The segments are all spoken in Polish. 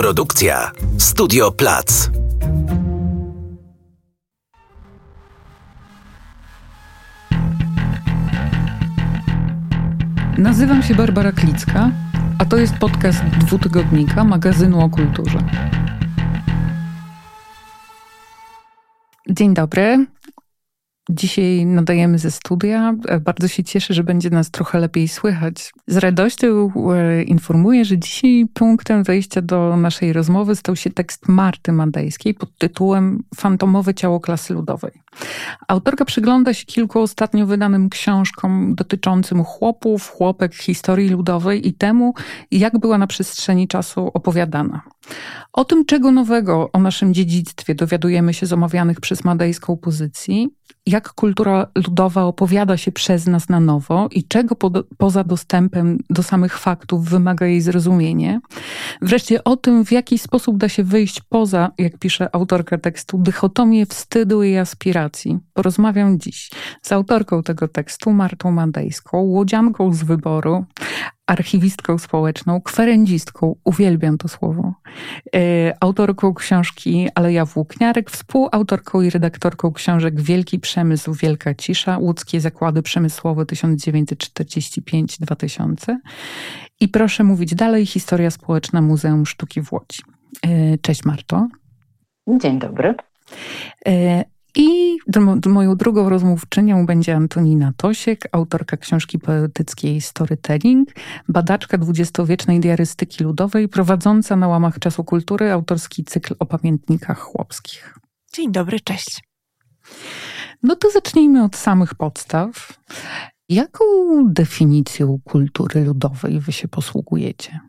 Produkcja Studio Plac. Nazywam się Barbara Klicka, a to jest podcast dwutygodnika magazynu o kulturze. Dzień dobry. Dzisiaj nadajemy ze studia. Bardzo się cieszę, że będzie nas trochę lepiej słychać. Z radością e, informuję, że dzisiaj punktem wejścia do naszej rozmowy stał się tekst Marty Mandejskiej pod tytułem Fantomowe ciało klasy ludowej. Autorka przygląda się kilku ostatnio wydanym książkom dotyczącym chłopów, chłopek, historii ludowej i temu, jak była na przestrzeni czasu opowiadana. O tym, czego nowego o naszym dziedzictwie dowiadujemy się z omawianych przez Madejską pozycji, jak kultura ludowa opowiada się przez nas na nowo i czego po, poza dostępem do samych faktów wymaga jej zrozumienie. Wreszcie o tym, w jaki sposób da się wyjść poza, jak pisze autorka tekstu, dychotomię wstydu i aspiracji. Porozmawiam dziś z autorką tego tekstu, Martą Mandejską, łodzianką z wyboru, archiwistką społeczną, kwerędzistką, uwielbiam to słowo, e, autorką książki Aleja Włókniarek, współautorką i redaktorką książek Wielki Przemysł, Wielka Cisza, Łódzkie Zakłady Przemysłowe 1945-2000 i proszę mówić dalej, historia społeczna Muzeum Sztuki w Łodzi. E, cześć Marto. Dzień dobry. I moją drugą rozmówczynią będzie Antonina Tosiek, autorka książki poetyckiej Storytelling, badaczka dwudziestowiecznej diarystyki ludowej, prowadząca na łamach czasu kultury autorski cykl o pamiętnikach chłopskich. Dzień dobry, cześć. No to zacznijmy od samych podstaw. Jaką definicją kultury ludowej wy się posługujecie?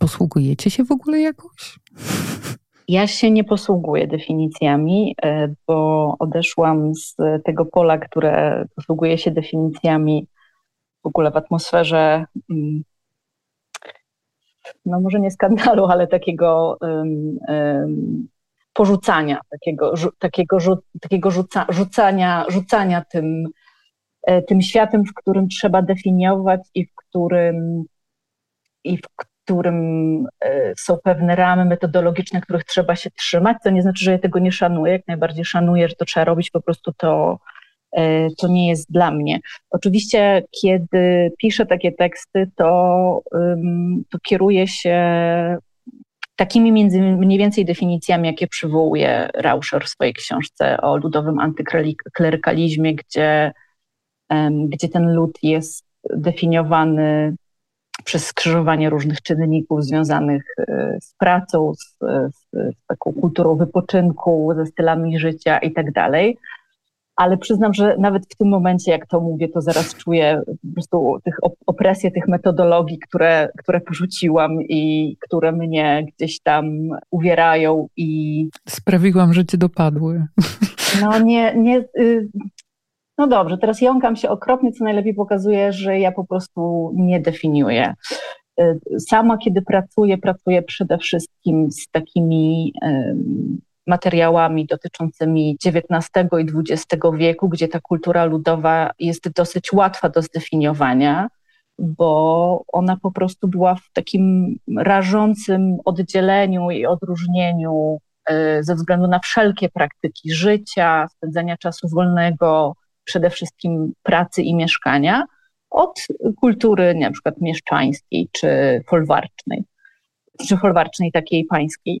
Posługujecie się w ogóle jakoś? Ja się nie posługuję definicjami, e, bo odeszłam z tego pola, które posługuje się definicjami w ogóle w atmosferze, mm, no może nie skandalu, ale takiego um, um, porzucania, takiego, takiego, takiego rzuca, rzucania, rzucania tym, e, tym światem, w którym trzeba definiować i w którym, i w którym e, są pewne ramy metodologiczne, których trzeba się trzymać, to nie znaczy, że ja tego nie szanuję, jak najbardziej szanuję, że to trzeba robić, po prostu to, e, to nie jest dla mnie. Oczywiście, kiedy piszę takie teksty, to, to kieruję się takimi między, mniej więcej definicjami, jakie przywołuje Rauscher w swojej książce o ludowym antyklerykalizmie, gdzie, gdzie ten lud jest definiowany przez skrzyżowanie różnych czynników związanych e, z pracą, z, z, z taką kulturą wypoczynku, ze stylami życia i tak dalej. Ale przyznam, że nawet w tym momencie, jak to mówię, to zaraz czuję po prostu tych opresję tych metodologii, które, które porzuciłam i które mnie gdzieś tam uwierają i... Sprawiłam, że cię dopadły. No nie, nie, y, no dobrze, teraz jąkam się okropnie, co najlepiej pokazuje, że ja po prostu nie definiuję. Y, sama, kiedy pracuję, pracuję przede wszystkim z takimi materiałami dotyczącymi XIX i XX wieku, gdzie ta kultura ludowa jest dosyć łatwa do zdefiniowania, bo ona po prostu była w takim rażącym oddzieleniu i odróżnieniu y, ze względu na wszelkie praktyki życia, spędzania czasu wolnego, przede wszystkim pracy i mieszkania od kultury na przykład mieszczańskiej czy folwarcznej, czy folwarcznej takiej pańskiej.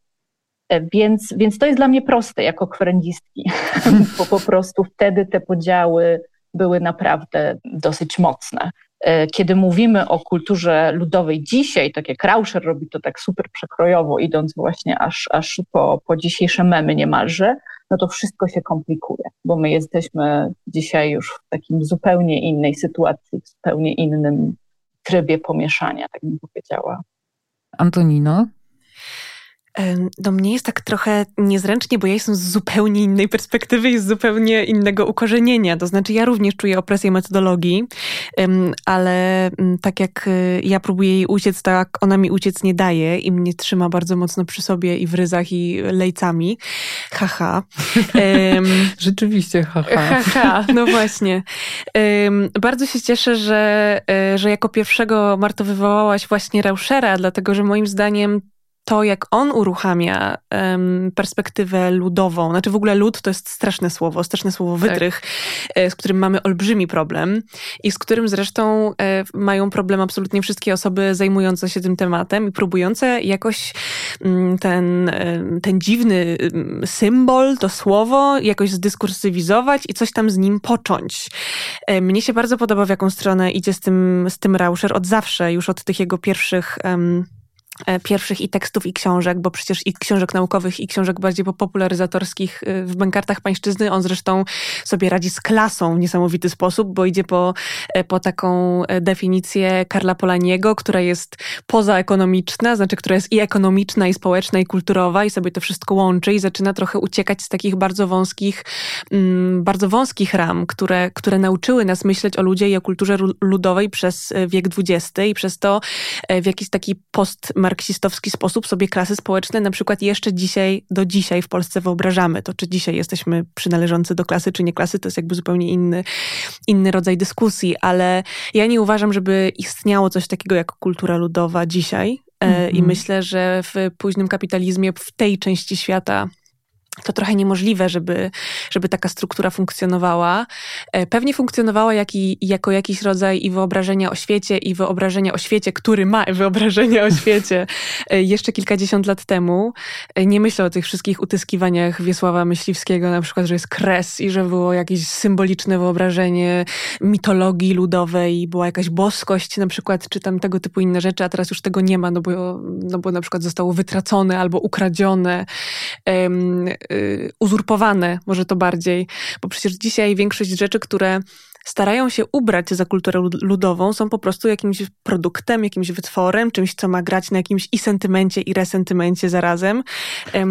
E, więc, więc to jest dla mnie proste jako kwerędzistki, bo po prostu wtedy te podziały były naprawdę dosyć mocne. E, kiedy mówimy o kulturze ludowej dzisiaj, tak jak Rauscher robi to tak super przekrojowo, idąc właśnie aż, aż po, po dzisiejsze memy niemalże, no to wszystko się komplikuje, bo my jesteśmy dzisiaj już w takim zupełnie innej sytuacji, w zupełnie innym trybie pomieszania, tak bym powiedziała. Antonino? Do mnie jest tak trochę niezręcznie, bo ja jestem z zupełnie innej perspektywy i z zupełnie innego ukorzenienia. To znaczy, ja również czuję opresję metodologii, ale mm, tak jak y, ja próbuję jej uciec, tak ona mi uciec nie daje i mnie trzyma bardzo mocno przy sobie i w ryzach i lejcami. Haha. Um, Rzeczywiście, haha. Haha, no właśnie. Um, bardzo się cieszę, że, e, że jako pierwszego Marto wywołałaś właśnie Rauschera, dlatego że moim zdaniem to, jak on uruchamia um, perspektywę ludową, znaczy w ogóle lud to jest straszne słowo, straszne słowo tak. wytrych, tak. z którym mamy olbrzymi problem i z którym zresztą e, mają problem absolutnie wszystkie osoby zajmujące się tym tematem i próbujące jakoś mm, ten, ten dziwny mm, symbol, to słowo jakoś zdyskursywizować i coś tam z nim począć. Mnie się bardzo podoba, w jaką stronę idzie z tym, z tym Rauscher od zawsze, już od tych jego pierwszych um, E, pierwszych i tekstów, i książek, bo przecież i książek naukowych, i książek bardziej popularyzatorskich y, w bankartach pańszczyzny. On zresztą sobie radzi z klasą w niesamowity sposób, bo idzie po, e, po taką e, definicję Karla Polaniego, która jest pozaekonomiczna, znaczy, która jest i ekonomiczna, i społeczna, i kulturowa, i sobie to wszystko łączy i zaczyna trochę uciekać z takich bardzo wąskich, mm, bardzo wąskich ram, które, które nauczyły nas myśleć o ludzie i o kulturze ludowej przez wiek XX i przez to w jakiś taki post marksistowski sposób sobie klasy społeczne na przykład jeszcze dzisiaj, do dzisiaj w Polsce wyobrażamy. To czy dzisiaj jesteśmy przynależący do klasy, czy nie klasy, to jest jakby zupełnie inny, inny rodzaj dyskusji, ale ja nie uważam, żeby istniało coś takiego jak kultura ludowa dzisiaj. Mm -hmm. I mhm. myślę, że w późnym kapitalizmie, w tej części świata to trochę niemożliwe, żeby, żeby taka struktura funkcjonowała. E, pewnie funkcjonowała jak i, jako jakiś rodzaj i wyobrażenia o świecie, i wyobrażenia o świecie, który ma wyobrażenia o świecie e, jeszcze kilkadziesiąt lat temu. E, nie myślę o tych wszystkich utyskiwaniach Wiesława Myśliwskiego, na przykład, że jest kres i że było jakieś symboliczne wyobrażenie mitologii ludowej, była jakaś boskość na przykład, czy tam tego typu inne rzeczy, a teraz już tego nie ma, no bo, no bo na przykład zostało wytracone albo ukradzione. Um, uzurpowane, może to bardziej, bo przecież dzisiaj większość rzeczy, które starają się ubrać za kulturę ludową, są po prostu jakimś produktem, jakimś wytworem, czymś, co ma grać na jakimś i sentymencie, i resentymencie zarazem.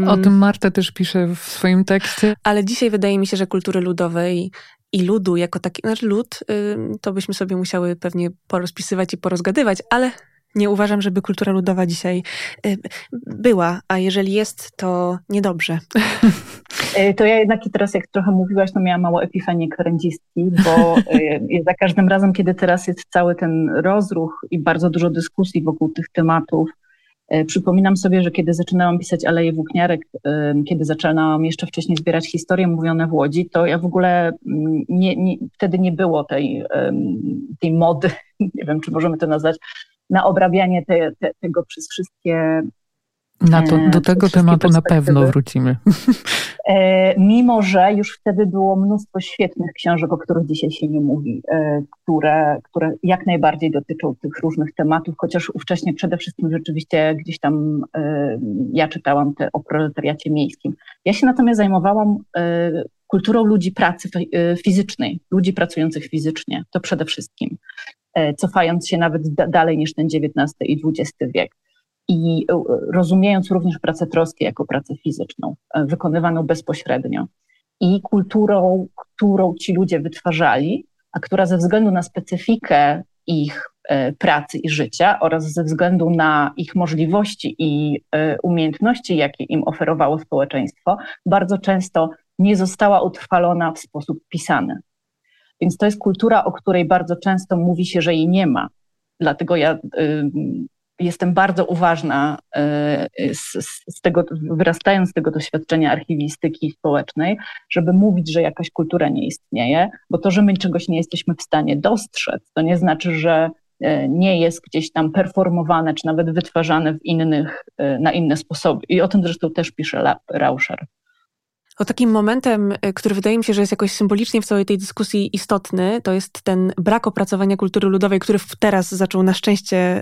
O tym Marta też pisze w swoim tekście. Ale dzisiaj wydaje mi się, że kultury ludowej i ludu jako taki, znaczy lud, to byśmy sobie musiały pewnie porozpisywać i porozgadywać, ale nie uważam, żeby kultura ludowa dzisiaj y, była, a jeżeli jest, to niedobrze. Y, to ja jednak teraz, jak trochę mówiłaś, to miałam mało epifanii krędzistki, bo y, za każdym razem, kiedy teraz jest cały ten rozruch i bardzo dużo dyskusji wokół tych tematów, Przypominam sobie, że kiedy zaczynałam pisać Aleje Włókniarek, kiedy zaczynałam jeszcze wcześniej zbierać historie mówione w Łodzi, to ja w ogóle mm, nie, nie, wtedy nie było tej, tej mody, nie wiem, czy możemy to nazwać, na obrabianie te, te, tego przez wszystkie. Na to, do tego tematu na pewno wrócimy. E, mimo, że już wtedy było mnóstwo świetnych książek, o których dzisiaj się nie mówi, e, które, które jak najbardziej dotyczą tych różnych tematów, chociaż ówcześnie przede wszystkim rzeczywiście gdzieś tam e, ja czytałam te o proletariacie miejskim. Ja się natomiast zajmowałam kulturą ludzi pracy fizycznej, ludzi pracujących fizycznie, to przede wszystkim. E, cofając się nawet dalej niż ten XIX i XX wiek. I e, rozumiejąc również pracę troski jako pracę fizyczną, e, wykonywaną bezpośrednio. I kulturą, którą ci ludzie wytwarzali, a która ze względu na specyfikę ich pracy i życia oraz ze względu na ich możliwości i umiejętności, jakie im oferowało społeczeństwo, bardzo często nie została utrwalona w sposób pisany. Więc to jest kultura, o której bardzo często mówi się, że jej nie ma. Dlatego ja y, jestem bardzo uważna, y, z, z, tego, wyrastając z tego doświadczenia archiwistyki społecznej, żeby mówić, że jakaś kultura nie istnieje, bo to, że my czegoś nie jesteśmy w stanie dostrzec, to nie znaczy, że y, nie jest gdzieś tam performowane, czy nawet wytwarzane w innych, y, na inne sposoby. I o tym zresztą też pisze Rauscher. O takim momentem, y, który wydaje mi się, że jest jakoś symbolicznie w całej tej dyskusji istotny, to jest ten brak opracowania kultury ludowej, który teraz zaczął na szczęście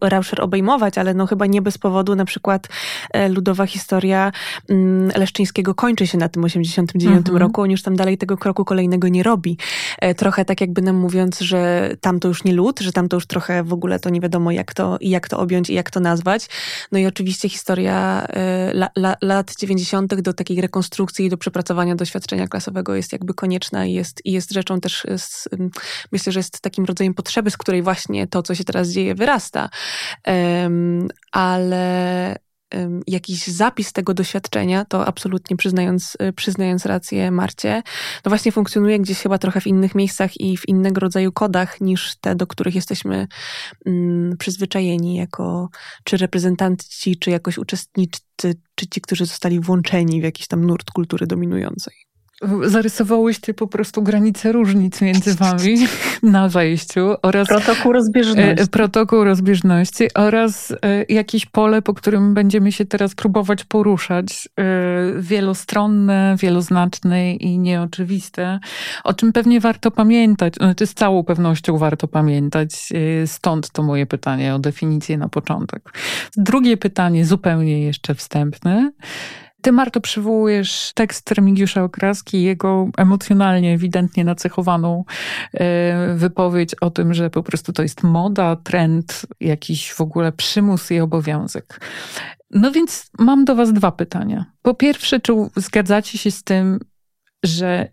Rauscher obejmować, ale no chyba nie bez powodu na przykład e, ludowa historia mm, Leszczyńskiego kończy się na tym 89 mhm. roku, on już tam dalej tego kroku kolejnego nie robi. E, trochę tak jakby nam mówiąc, że tam to już nie lud, że tam to już trochę w ogóle to nie wiadomo jak to, jak to objąć i jak to nazwać. No i oczywiście historia e, la, la, lat 90. do takiej rekonstrukcji i do przepracowania doświadczenia klasowego jest jakby konieczna i jest, i jest rzeczą też, z, myślę, że jest takim rodzajem potrzeby, z której właśnie to, co się teraz dzieje, wyrasta. Um, ale jakiś zapis tego doświadczenia, to absolutnie przyznając, y, przyznając rację Marcie, no właśnie funkcjonuje gdzieś chyba trochę w innych miejscach i w innego rodzaju kodach niż te, do których jesteśmy mm, przyzwyczajeni jako czy reprezentanci, czy jakoś uczestnicy, czy ci, którzy zostali włączeni w jakiś tam nurt kultury dominującej zarysowałyście po prostu granice różnic między wami na wejściu oraz protokół rozbieżności. E, protokół rozbieżności oraz e, jakieś pole, po którym będziemy się teraz próbować poruszać. E, wielostronne, wieloznaczne i nieoczywiste, o czym pewnie warto pamiętać, znaczy z całą pewnością warto pamiętać. Stąd to moje pytanie o definicję na początek. Drugie pytanie, zupełnie jeszcze wstępne. Ty, Marto, przywołujesz tekst Remigiusza Okraski, jego emocjonalnie, ewidentnie nacechowaną e, wypowiedź o tym, że po prostu to jest moda, trend, jakiś w ogóle przymus i obowiązek. No więc mam do Was dwa pytania. Po pierwsze, czy zgadzacie się z tym, że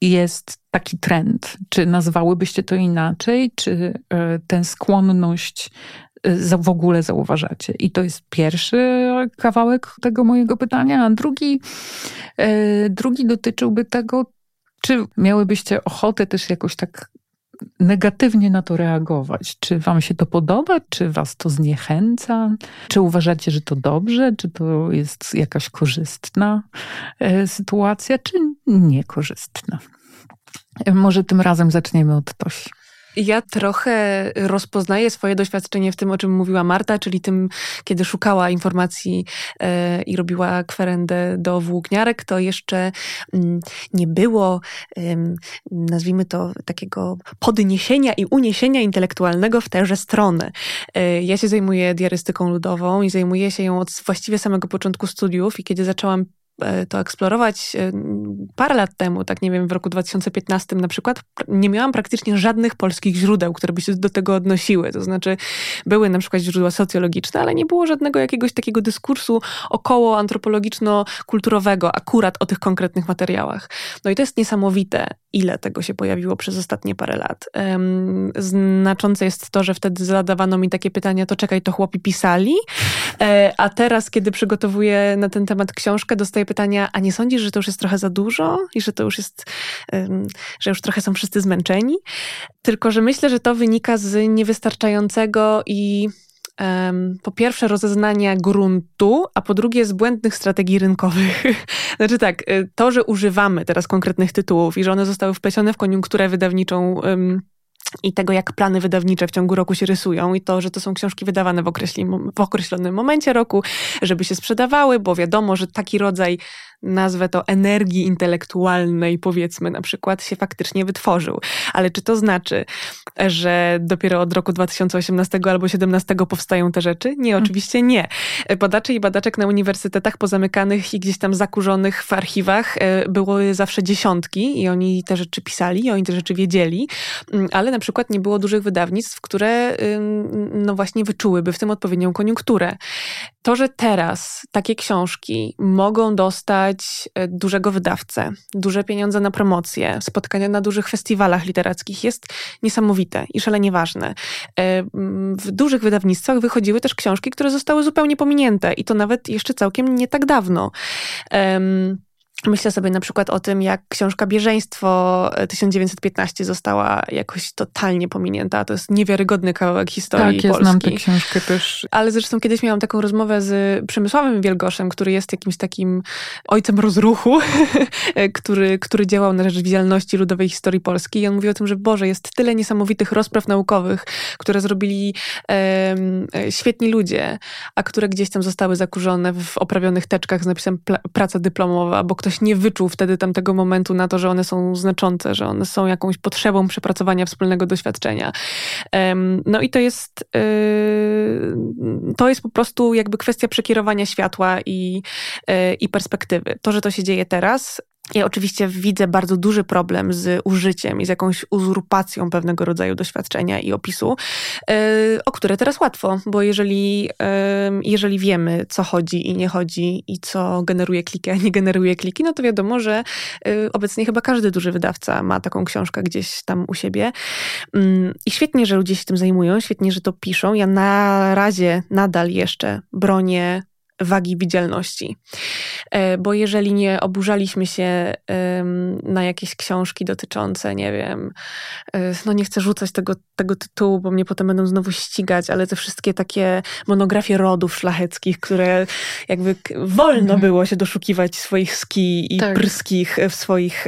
jest taki trend? Czy nazwałybyście to inaczej? Czy e, tę skłonność w ogóle zauważacie. I to jest pierwszy kawałek tego mojego pytania, a drugi, e, drugi dotyczyłby tego, czy miałybyście ochotę też jakoś tak negatywnie na to reagować? Czy wam się to podoba? Czy was to zniechęca? Czy uważacie, że to dobrze? Czy to jest jakaś korzystna e, sytuacja, czy niekorzystna? E, może tym razem zaczniemy od Tosi. Ja trochę rozpoznaję swoje doświadczenie w tym, o czym mówiła Marta, czyli tym, kiedy szukała informacji e, i robiła kwerendę do włókniarek, to jeszcze mm, nie było, nazwijmy to, takiego podniesienia i uniesienia intelektualnego w tęże stronę. E, ja się zajmuję diarystyką ludową i zajmuję się ją od właściwie samego początku studiów i kiedy zaczęłam to eksplorować e, parę lat temu, tak nie wiem, w roku 2015 na przykład, nie miałam praktycznie żadnych polskich źródeł, które by się do tego odnosiły. To znaczy, były na przykład źródła socjologiczne, ale nie było żadnego jakiegoś takiego dyskursu około antropologiczno-kulturowego akurat o tych konkretnych materiałach. No i to jest niesamowite, ile tego się pojawiło przez ostatnie parę lat. Znaczące jest to, że wtedy zadawano mi takie pytania, to czekaj, to chłopi pisali, e, a teraz, kiedy przygotowuję na ten temat książkę, dostaję pytania, a nie sądzisz, że to już jest trochę za dużo i że to już jest, że już trochę są wszyscy zmęczeni? Tylko, że myślę, że to wynika z niewystarczającego i po pierwsze rozeznania gruntu, a po drugie z błędnych strategii rynkowych. znaczy tak, y, to, że używamy teraz konkretnych tytułów i że one zostały wplecione w koniunkturę wydawniczą i tego, jak plany wydawnicze w ciągu roku się rysują, i to, że to są książki wydawane w, w określonym momencie roku, żeby się sprzedawały, bo wiadomo, że taki rodzaj nazwę to energii intelektualnej, powiedzmy na przykład, się faktycznie wytworzył. Ale czy to znaczy, że dopiero od roku 2018 albo 2017 powstają te rzeczy? Nie, mm. oczywiście nie. Badaczy i badaczek na uniwersytetach pozamykanych i gdzieś tam zakurzonych w archiwach e, było zawsze dziesiątki i oni te rzeczy pisali, i oni te rzeczy wiedzieli, mm, ale na przykład nie było dużych wydawnictw, które no właśnie wyczułyby w tym odpowiednią koniunkturę. To, że teraz takie książki mogą dostać E, dużego wydawcę, duże pieniądze na promocję, spotkania na dużych festiwalach literackich jest niesamowite i szalenie ważne. E, w dużych wydawnictwach wychodziły też książki, które zostały zupełnie pominięte i to nawet jeszcze całkiem nie tak dawno. Myślę sobie na przykład o tym, jak książka Bieżeństwo 1915 została jakoś totalnie pominięta. To jest niewiarygodny kawałek historii tak, ja Polski. znam tę książkę też. Ale zresztą kiedyś miałam taką rozmowę z Przemysławem Wielgoszem, który jest jakimś takim ojcem rozruchu, który, który działał na rzecz widzialności ludowej historii Polski. I on mówi o tym, że Boże, jest tyle niesamowitych rozpraw naukowych, które zrobili e, świetni ludzie, a które gdzieś tam zostały zakurzone w oprawionych teczkach z napisem praca dyplomowa, bo ktoś ktoś nie wyczuł wtedy tamtego momentu na to, że one są znaczące, że one są jakąś potrzebą przepracowania wspólnego doświadczenia. No i to jest, y, to jest po prostu jakby kwestia przekierowania światła i, y, i perspektywy. To, że to się dzieje teraz, ja oczywiście widzę bardzo duży problem z użyciem i z jakąś uzurpacją pewnego rodzaju doświadczenia i opisu, e, o które teraz łatwo, bo jeżeli, jeżeli wiemy, co chodzi i nie chodzi i co generuje kliki, a nie generuje kliki, no to wiadomo, że e, obecnie chyba każdy duży wydawca ma taką książkę gdzieś tam u siebie. I świetnie, że ludzie się tym zajmują, świetnie, że to piszą. Ja na razie nadal jeszcze bronię wagi widzialności. E, bo jeżeli nie oburzaliśmy się na jakieś książki dotyczące, nie wiem, e, no nie chcę rzucać tego, tego tytułu, bo mnie potem będą znowu ścigać, ale te wszystkie takie monografie rodów szlacheckich, które jakby wolno mhm. było się doszukiwać swoich ski i tak. pryskich w swoich,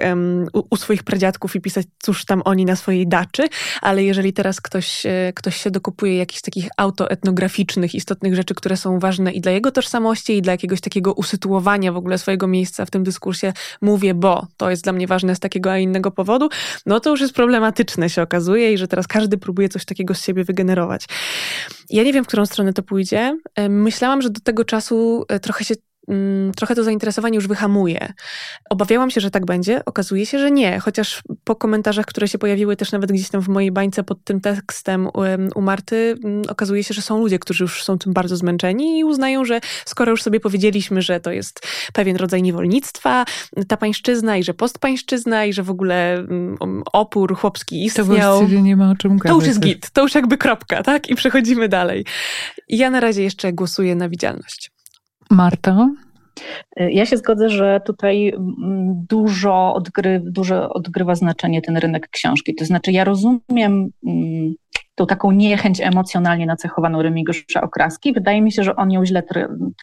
u, u swoich pradziadków i pisać, cóż tam oni na swojej daczy, ale jeżeli teraz ktoś, e, ktoś się dokupuje jakichś takich autoetnograficznych, istotnych rzeczy, które są ważne i dla jego tożsamości, i dla jakiegoś takiego usytuowania w ogóle swojego miejsca w tym dyskursie, mówię, bo to jest dla mnie ważne z takiego a innego powodu, no to już jest problematyczne się okazuje i że teraz każdy próbuje coś takiego z siebie wygenerować. Ja nie wiem, w którą stronę to pójdzie. Myślałam, że do tego czasu e, trochę się trochę to zainteresowanie już wyhamuje. Obawiałam się, że tak będzie. Okazuje się, że nie, chociaż po komentarzach, które się pojawiły też nawet gdzieś tam w mojej bańce pod tym tekstem u Marty, mm, okazuje się, że są ludzie, którzy już są tym bardzo zmęczeni i uznają, że skoro już sobie powiedzieliśmy, że to jest pewien rodzaj niewolnictwa, ta pańszczyzna i że postpańszczyzna i że w ogóle mm, opór chłopski istniał. To właściwie nie ma o czym gadać. To już jest git, to już jakby kropka, tak? I przechodzimy dalej. ja na razie jeszcze głosuję na widzialność. Marta? Ja się zgodzę, że tutaj mm, dużo, odgry, odgrywa znaczenie ten rynek książki. To znaczy, ja rozumiem mm, tą taką niechęć emocjonalnie nacechowaną Remigiusza Okraski. Wydaje mi się, że on ją źle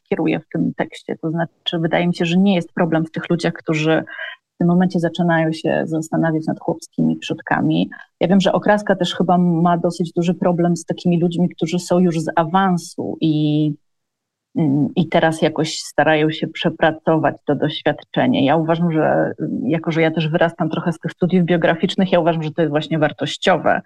kieruje w tym tekście. To znaczy, wydaje mi się, że nie jest problem w tych ludziach, którzy w tym momencie zaczynają się zastanawiać nad chłopskimi przodkami. Ja wiem, że Okraska też chyba ma dosyć duży problem z takimi ludźmi, którzy są już z awansu i i teraz jakoś starają się przepracować to doświadczenie. Ja uważam, że jako, że ja też wyrastam trochę z tych studiów biograficznych, ja uważam, że to jest właśnie wartościowe.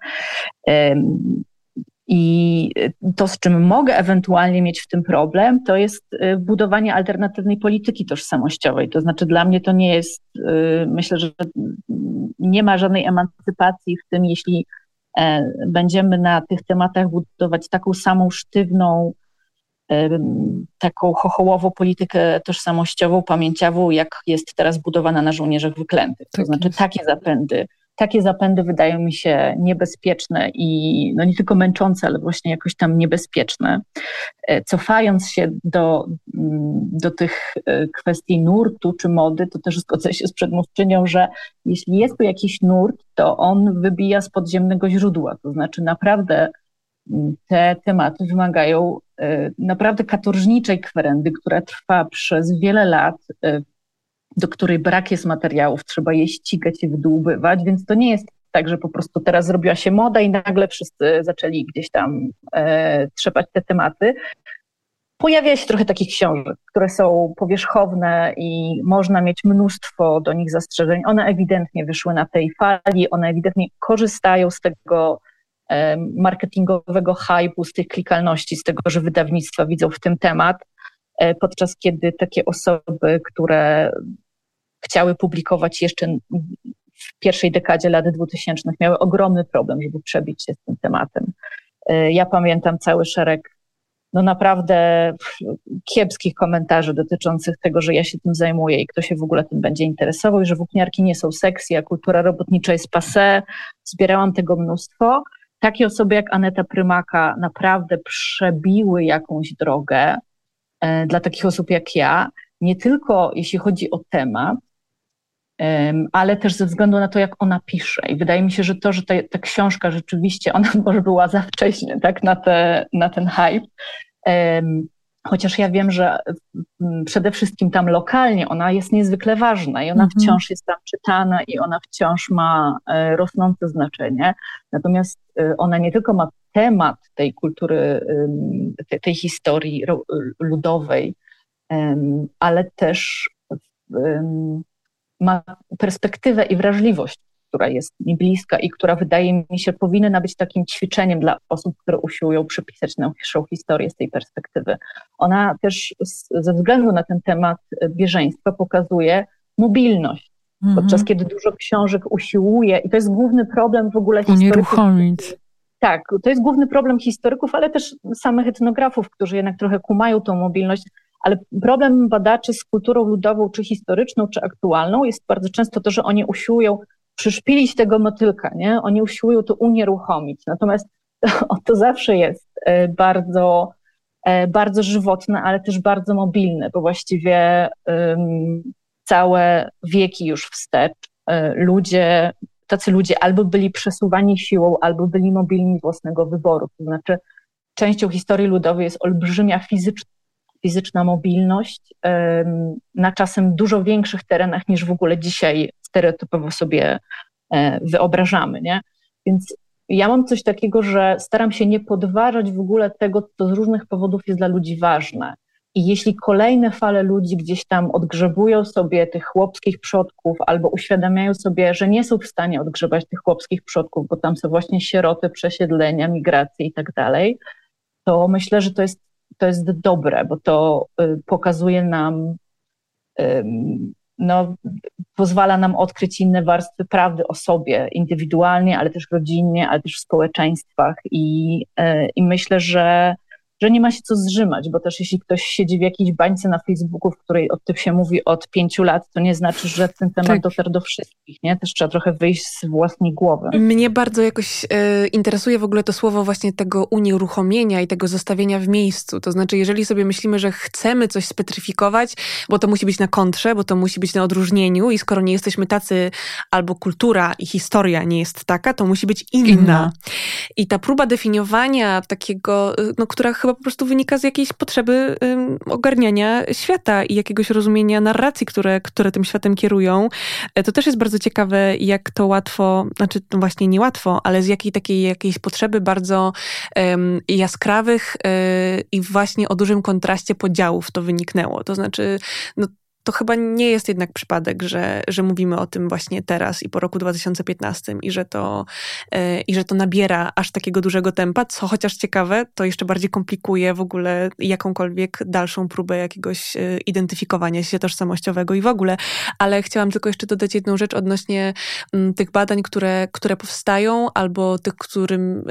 I to, z czym mogę ewentualnie mieć w tym problem, to jest y, budowanie alternatywnej polityki tożsamościowej. To znaczy, dla mnie to nie jest, y, myślę, że nie ma żadnej emancypacji w tym, jeśli e, będziemy na tych tematach budować taką samą sztywną, taką chochołową politykę tożsamościową, pamięciową, jak jest teraz budowana na żołnierzach wyklętych. To tak znaczy jest. takie zapędy. Takie zapędy wydają mi się niebezpieczne i no nie tylko męczące, ale właśnie jakoś tam niebezpieczne. E, cofając się do, mm, do tych e, kwestii nurtu czy mody, to też zgodzę się z przedmówczynią, że jeśli jest tu jakiś nurt, to on wybija z podziemnego źródła. To znaczy naprawdę te tematy wymagają E, naprawdę katorżniczej kwerendy, która trwa przez wiele lat, e, do której brak jest materiałów, trzeba je ścigać i wydłubywać, więc to nie jest tak, że po prostu teraz zrobiła się moda i nagle wszyscy zaczęli gdzieś tam e, trzepać te tematy. Pojawia się trochę takich książek, które są powierzchowne i można mieć mnóstwo do nich zastrzeżeń. One ewidentnie wyszły na tej fali, one ewidentnie korzystają z tego, marketingowego hypu, z tych klikalności, z tego, że wydawnictwa widzą w tym temat, e, podczas kiedy takie osoby, które chciały publikować jeszcze w pierwszej dekadzie lat 2000 miały ogromny problem, żeby przebić się z tym tematem. E, ja pamiętam cały szereg no naprawdę kiepskich komentarzy dotyczących tego, że ja się tym zajmuję i kto się w ogóle tym będzie interesował i że włókniarki nie są sexy, a kultura robotnicza jest passé. Zbierałam tego mnóstwo takie osoby jak Aneta Prymaka naprawdę przebiły jakąś drogę e, dla takich osób jak ja, nie tylko jeśli chodzi o temat, ale też ze względu na to, jak ona pisze. I wydaje mi się, że to, że ta, ta książka rzeczywiście, ona może była za wcześnie tak, na, te, na ten hype, Chociaż ja wiem, że mm, przede wszystkim tam lokalnie ona jest niezwykle ważna i ona mhm. wciąż jest tam czytana i ona wciąż ma e, rosnące znaczenie. Natomiast e, ona nie tylko ma temat tej kultury, tej, tej historii ludowej, ale też ma perspektywę i wrażliwość która jest mi bliska i która wydaje mi się powinna być takim ćwiczeniem dla osób, które usiłują przypisać naszą historię z tej perspektywy. Ona też ze względu na ten temat bieżeństwa pokazuje mobilność. Mhm. Podczas kiedy dużo książek usiłuje, i to jest główny problem w ogóle historyków. Tak, to jest główny problem historyków, ale też samych etnografów, którzy jednak trochę kumają tą mobilność, ale problem badaczy z kulturą ludową, czy historyczną, czy aktualną jest bardzo często to, że oni usiłują przyszpilić tego motylka, nie? Oni usiłują to unieruchomić. Natomiast to, to zawsze jest e, bardzo bardzo żywotne, ale też bardzo mobilne, bo właściwie um, całe wieki już wstecz ludzie, tacy ludzie albo byli przesuwani siłą, albo byli mobilni własnego wyboru. To znaczy, częścią historii ludowej jest olbrzymia fizyczna, fizyczna mobilność na czasem dużo większych terenach niż w ogóle dzisiaj stereotypowo sobie e, wyobrażamy. Nie? Więc ja mam coś takiego, że staram się nie podważać w ogóle tego, co z różnych powodów jest dla ludzi ważne. I jeśli kolejne fale ludzi gdzieś tam odgrzebują sobie tych chłopskich przodków albo uświadamiają sobie, że nie są w stanie odgrzebać tych chłopskich przodków, bo tam są właśnie sieroty, przesiedlenia, migracje i tak dalej, to myślę, że to jest, to jest dobre, bo to y, pokazuje nam, no, pozwala nam odkryć inne warstwy prawdy o sobie, indywidualnie, ale też rodzinnie, ale też w społeczeństwach. I, y, i myślę, że że nie ma się co zrzymać, bo też jeśli ktoś siedzi w jakiejś bańce na Facebooku, w której o tym się mówi od pięciu lat, to nie znaczy, że ten temat tak. dotarł do wszystkich, nie? Też trzeba trochę wyjść z własnej głowy. Mnie bardzo jakoś e, interesuje w ogóle to słowo właśnie tego unieruchomienia i tego zostawienia w miejscu. To znaczy, jeżeli sobie myślimy, że chcemy coś specyfikować, bo to musi być na kontrze, bo to musi być na odróżnieniu i skoro nie jesteśmy tacy, albo kultura i historia nie jest taka, to musi być inna. inna. I ta próba definiowania takiego, e, no, która chyba po prostu wynika z jakiejś potrzeby um, ogarniania świata i jakiegoś rozumienia narracji, które, które tym światem kierują. E, to też jest bardzo ciekawe, jak to łatwo, znaczy no właśnie niełatwo, ale z jakiej takiej jakiejś potrzeby bardzo um, jaskrawych um, i właśnie o dużym kontraście podziałów to wyniknęło. To znaczy, no, to chyba nie jest jednak przypadek, że, że mówimy o tym właśnie teraz i po roku 2015 i że, to, yy, i że to nabiera aż takiego dużego tempa, co chociaż ciekawe, to jeszcze bardziej komplikuje w ogóle jakąkolwiek dalszą próbę jakiegoś yy, identyfikowania się tożsamościowego i w ogóle. Ale chciałam tylko jeszcze dodać jedną rzecz odnośnie yy, tych badań, które, które powstają albo tych, którym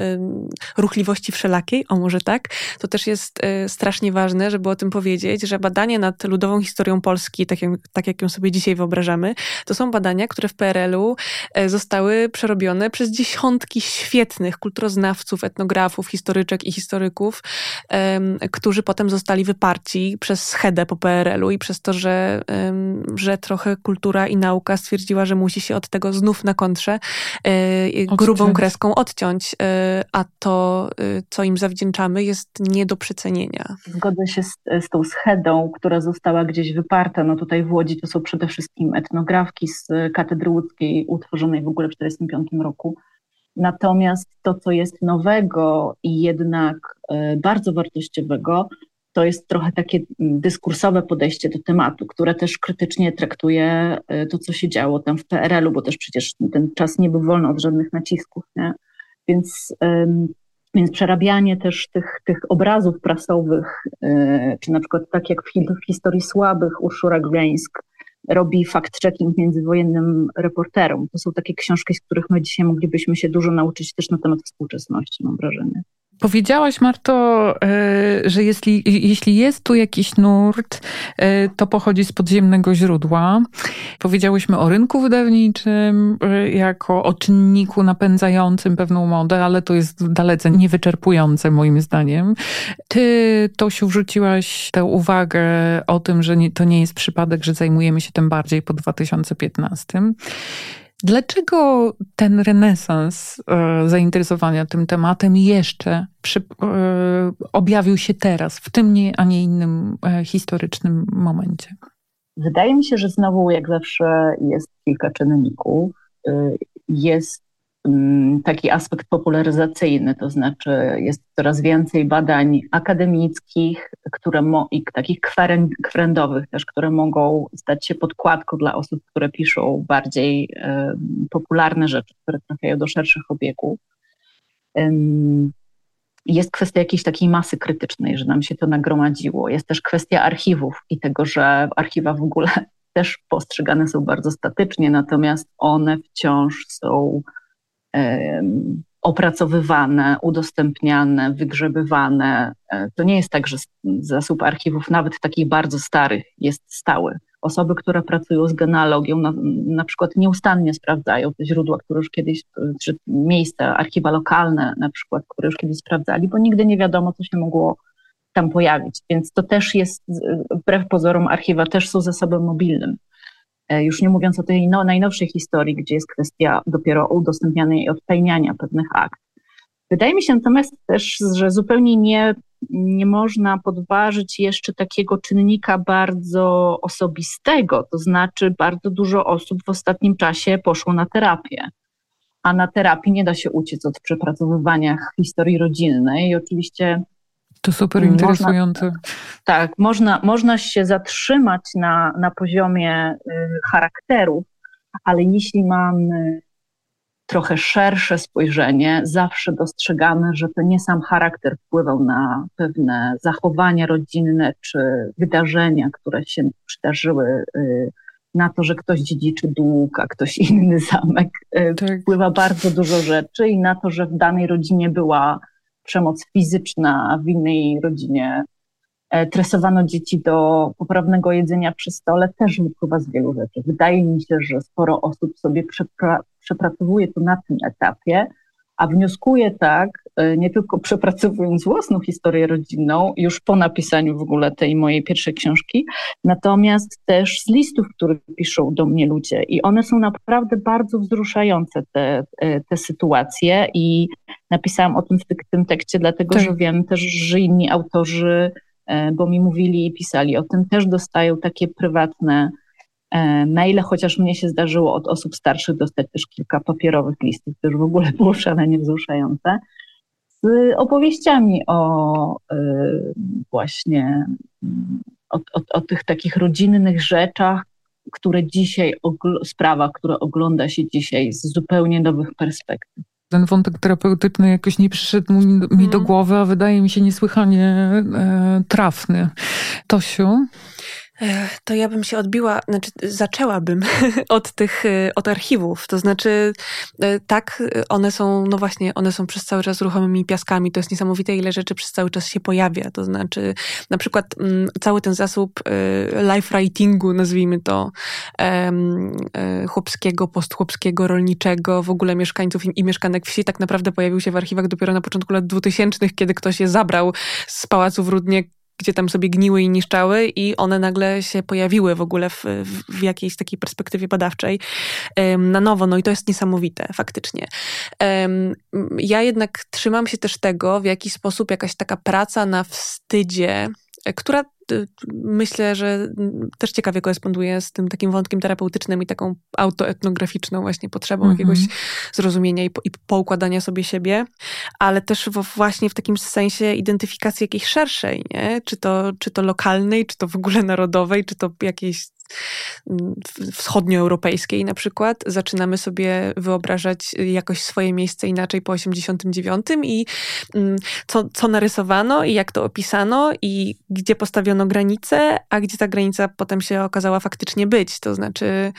ruchliwości wszelakiej, o może tak, to też jest y, strasznie ważne, żeby o tym powiedzieć, że badanie nad ludową historią Polski tak jak, tak jak ją sobie dzisiaj wyobrażamy, to są badania, które w PRL-u e, zostały przerobione przez dziesiątki świetnych kulturoznawców, etnografów, historyczek i historyków, którzy potem zostali wyparci przez schedę po PRL-u i przez to, że, że trochę kultura i nauka stwierdziła, że musi się od tego znów na kontrze e, grubą kreską odciąć, e, a to, co im zawdzięczamy, jest nie do przecenienia. Zgodzę się z, z tą schedą, która została gdzieś wyparta. No no tutaj w Łodzi to są przede wszystkim etnografki z Katedry Łódzkiej, utworzonej w ogóle w 1945 roku. Natomiast to, co jest nowego i jednak e, bardzo wartościowego, to jest trochę takie dyskursowe podejście do tematu, które też krytycznie traktuje e, to, co się działo tam w PRL-u, bo też przecież ten czas nie był wolny od żadnych nacisków. Nie? Więc przerabianie też tych, tych obrazów prasowych, yy, czy na przykład tak jak w, w historii słabych Urszula Grańsk robi fact-checking międzywojennym reporterom. To są takie książki, z których my dzisiaj moglibyśmy się dużo nauczyć też na temat współczesności, mam wrażenie. Powiedziałaś, Marto, e, że jeśli, jeśli jest tu jakiś nurt, e, to pochodzi z podziemnego źródła. Powiedziałyśmy o rynku wydawniczym e, jako o czynniku napędzającym pewną modę, ale to jest dalece niewyczerpujące moim zdaniem. Ty, Tosiu, wrzuciłaś tę uwagę o tym, że nie, to nie jest przypadek, że zajmujemy się tym bardziej po 2015. Dlaczego ten renesans e, zainteresowania tym tematem jeszcze przy, e, objawił się teraz, w tym, nie, a nie innym e, historycznym momencie? Wydaje mi się, że znowu, jak zawsze, jest kilka czynników. Jest Mm, taki aspekt popularyzacyjny, to znaczy jest coraz więcej badań akademickich, które mo- i takich kwerendowych też, które mogą stać się podkładką dla osób, które piszą bardziej popularne rzeczy, które trafiają do szerszych obiegów. jest kwestia jakiejś takiej masy krytycznej, że nam się to nagromadziło. Jest też kwestia archiwów i tego, że archiwa w ogóle też postrzegane są bardzo statycznie, natomiast one wciąż są opracowywane, udostępniane, wygrzebywane. E, to nie jest tak, że zasób archiwów, nawet takich bardzo starych, jest stały. Osoby, które pracują z genealogią, na, na przykład nieustannie sprawdzają te źródła, które już kiedyś, czy miejsca, archiwa lokalne na przykład, które już kiedyś sprawdzali, bo nigdy nie wiadomo, co się mogło tam pojawić. Więc to też jest, wbrew pozorom, archiwa też są zasobem mobilnym. E, już nie mówiąc o tej no, najnowszej historii, gdzie jest kwestia dopiero udostępniania i odtajniania pewnych akt. Wydaje mi się natomiast też, że zupełnie nie, nie można podważyć jeszcze takiego czynnika bardzo osobistego, to znaczy bardzo dużo osób w ostatnim czasie poszło na terapię a na terapii nie da się uciec od przepracowywania historii rodzinnej i oczywiście to super interesujące. Można, tak, można, można się zatrzymać na, na poziomie y, charakterów, ale jeśli mamy trochę szersze spojrzenie, zawsze dostrzegamy, że to nie sam charakter wpływał na pewne zachowania rodzinne czy wydarzenia, które się przydarzyły y, na to, że ktoś dziedziczy dług, a ktoś inny zamek. Y, tak. Wpływa bardzo dużo rzeczy i na to, że w danej rodzinie była przemoc fizyczna, w innej rodzinie e, tresowano dzieci do poprawnego jedzenia przy stole, też wypływa z wielu rzeczy. Wydaje mi się, że sporo osób sobie przepra przepracowuje to na tym etapie, a wnioskuję tak, nie tylko przepracowując własną historię rodzinną, już po napisaniu w ogóle tej mojej pierwszej książki, natomiast też z listów, które piszą do mnie ludzie. I one są naprawdę bardzo wzruszające, te, e, te sytuacje. I napisałam o tym w tym tekście, dlatego tak. że wiem też, że inni autorzy, e, bo mi mówili i pisali o tym, też dostają takie prywatne E, maile, chociaż mnie się zdarzyło od osób starszych dostać też kilka papierowych listów, to już w ogóle było szalenie wzruszające, z opowieściami o e, właśnie o, o, o tych takich rodzinnych rzeczach, które dzisiaj, sprawach, które ogląda się dzisiaj z zupełnie nowych perspektyw ten wątek terapeutyczny jakoś nie przyszedł mi, mi do mhm. głowy, a wydaje mi się niesłychanie e, trafny. Tosiu? To ja bym się odbiła, znaczy zaczęłabym od tych, y, od archiwów. To znaczy, y, tak, one są, no właśnie, one są przez cały czas ruchomymi piaskami. To jest niesamowite, ile rzeczy przez cały czas się pojawia. To znaczy, na przykład mm, cały ten zasób life writingu, nazwijmy to, chłopskiego, postchłopskiego, rolniczego, w ogóle mieszkańców i mieszkanek wsi, tak naprawdę pojawił się w archiwach dopiero na początku lat 2000, kiedy ktoś je zabrał z pałacu w Rudnie gdzie tam sobie gniły i niszczały i one nagle się pojawiły w ogóle w, w jakiejś takiej perspektywie badawczej na nowo. No i to jest niesamowite faktycznie. Ja jednak trzymam się też tego, w jaki sposób jakaś taka praca na wstydzie, która Y, myślę, że też ciekawie koresponduje z tym takim wątkiem terapeutycznym i taką autoetnograficzną właśnie potrzebą mm -hmm. jakiegoś zrozumienia i, i poukładania sobie siebie, ale też w, właśnie w takim sensie identyfikacji jakiejś szerszej, nie? Czy to, czy to lokalnej, czy to w ogóle narodowej, czy to jakiejś wschodnioeuropejskiej na przykład, zaczynamy sobie wyobrażać jakoś swoje miejsce inaczej po 89 i mm, co, co narysowano i jak to opisano i gdzie postawiono granicę, a gdzie ta granica potem się okazała faktycznie być. To znaczy,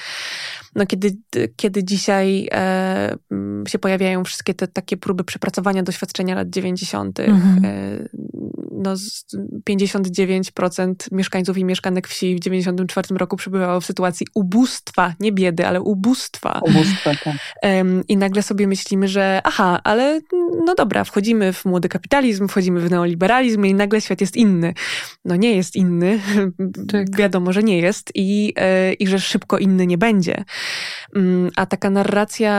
no kiedy, kiedy dzisiaj e, mm, się pojawiają wszystkie te takie próby przepracowania doświadczenia lat 90., mhm. e, no 59% mieszkańców i mieszkanek wsi w 94 roku przebywało w sytuacji ubóstwa, nie biedy, ale ubóstwa. Ubóstwa, tak. I nagle sobie myślimy, że aha, ale no dobra, wchodzimy w młody kapitalizm, wchodzimy w neoliberalizm i nagle świat jest inny. No nie jest inny, tak. wiadomo, że nie jest i, e, i że szybko inny nie będzie. Mm, a taka narracja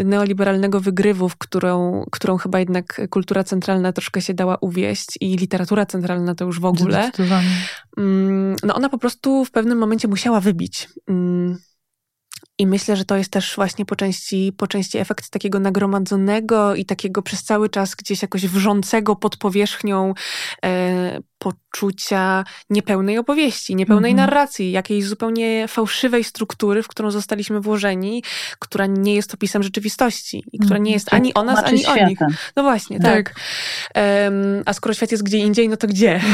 y, neoliberalnego wygrywu, w którą, którą chyba jednak kultura centralna troszkę się dała uwieść i literatura centralna to już w ogóle, mm, no ona po prostu w pewnym momencie musiała wybić. Mm, i myślę, że to jest też właśnie po części, po części efekt takiego nagromadzonego i takiego przez cały czas gdzieś jakoś wrzącego pod powierzchnią e, poczucia niepełnej opowieści, niepełnej mm -hmm. narracji, jakiejś zupełnie fałszywej struktury, w którą zostaliśmy włożeni, która nie jest opisem rzeczywistości i która nie jest ani o nas, ani światem. o nich. No właśnie, tak. tak. Um, a skoro świat jest gdzie indziej, no to gdzie?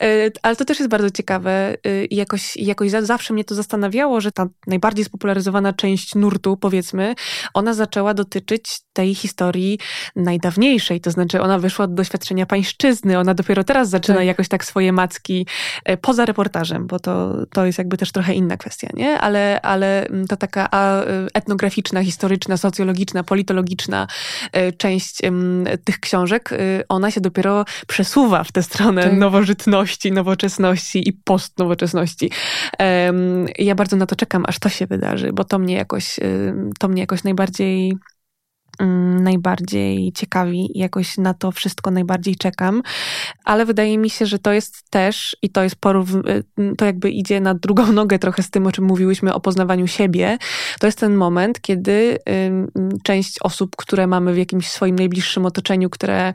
E, ale to też jest bardzo ciekawe y, i jakoś, jakoś zawsze mnie to zastanawiało, że ta najbardziej spopularyzowana część nurtu, powiedzmy, ona zaczęła dotyczyć tej historii najdawniejszej, to znaczy ona wyszła od doświadczenia pańszczyzny, ona dopiero teraz zaczyna tak. jakoś tak swoje macki e, poza reportażem, bo to, to jest jakby też trochę inna kwestia, nie? Ale, ale mm, to taka etnograficzna, historyczna, socjologiczna, politologiczna e, część tych książek, ona się dopiero przesuwa w tę stronę tak. nowożytności, nowoczesności i postnowoczesności. Ja bardzo na to czekam, aż to się wydarzy, bo to mnie jakoś, to mnie jakoś najbardziej najbardziej ciekawi i jakoś na to wszystko najbardziej czekam, ale wydaje mi się, że to jest też i to jest porów, y, to jakby idzie na drugą nogę trochę z tym, o czym mówiłyśmy o poznawaniu siebie. To jest ten moment, kiedy część osób, które mamy w jakimś swoim najbliższym otoczeniu, które,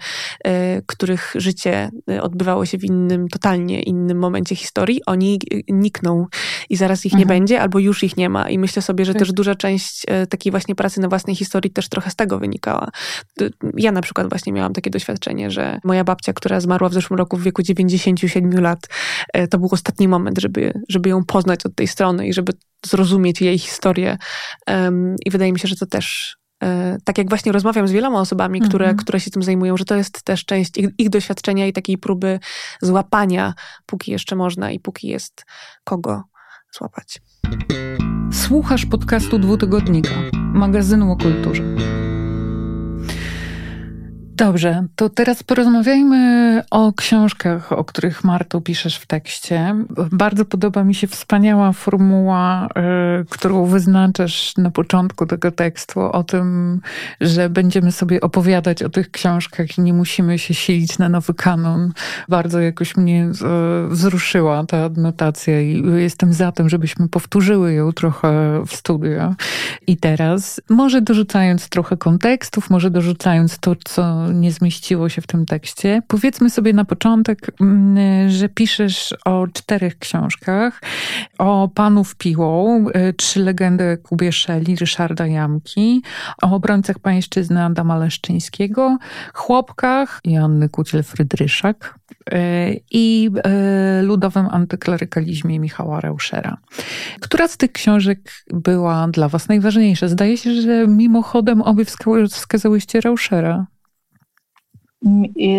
y, których życie y, odbywało się w innym, totalnie innym momencie historii, oni nikną i zaraz ich mhm. nie będzie albo już ich nie ma. I myślę sobie, że tak. też duża część takiej właśnie pracy na własnej historii też trochę z tego tego wynikała. Ja na przykład właśnie miałam takie doświadczenie, że moja babcia, która zmarła w zeszłym roku w wieku 97 lat, e, to był ostatni moment, żeby, żeby ją poznać od tej strony i żeby zrozumieć jej historię. I wydaje mi się, że to też e, tak jak właśnie rozmawiam z wieloma osobami, które, mm -hmm. które się tym zajmują, że to jest też część ich, ich, doświadczenia i takiej próby złapania, póki jeszcze można i póki jest kogo złapać. Słuchasz podcastu dwutygodnika, magazynu o kulturze. Dobrze, to teraz porozmawiajmy o książkach, o których Marto piszesz w tekście. Bardzo podoba mi się wspaniała formuła, y, którą wyznaczasz na początku tego tekstu, o tym, że będziemy sobie opowiadać o tych książkach i nie musimy się silić na nowy kanon. Bardzo jakoś mnie y, wzruszyła ta adnotacja i jestem za tym, żebyśmy powtórzyły ją trochę w studio. I teraz, może dorzucając trochę kontekstów, może dorzucając to, co nie zmieściło się w tym tekście. Powiedzmy sobie na początek, mm, że piszesz o czterech książkach. O Panów Piłą, y, Trzy legendy Kubie Szeli, Ryszarda Jamki, o obrońcach pańszczyzny Adama Leszczyńskiego, Chłopkach Janny Kuciel-Frydryszak y, i y, ludowym antyklerykalizmie Michała Reuszera. Która z tych książek była dla was najważniejsza? Zdaje się, że mimochodem obie wskazałyście Reuszera.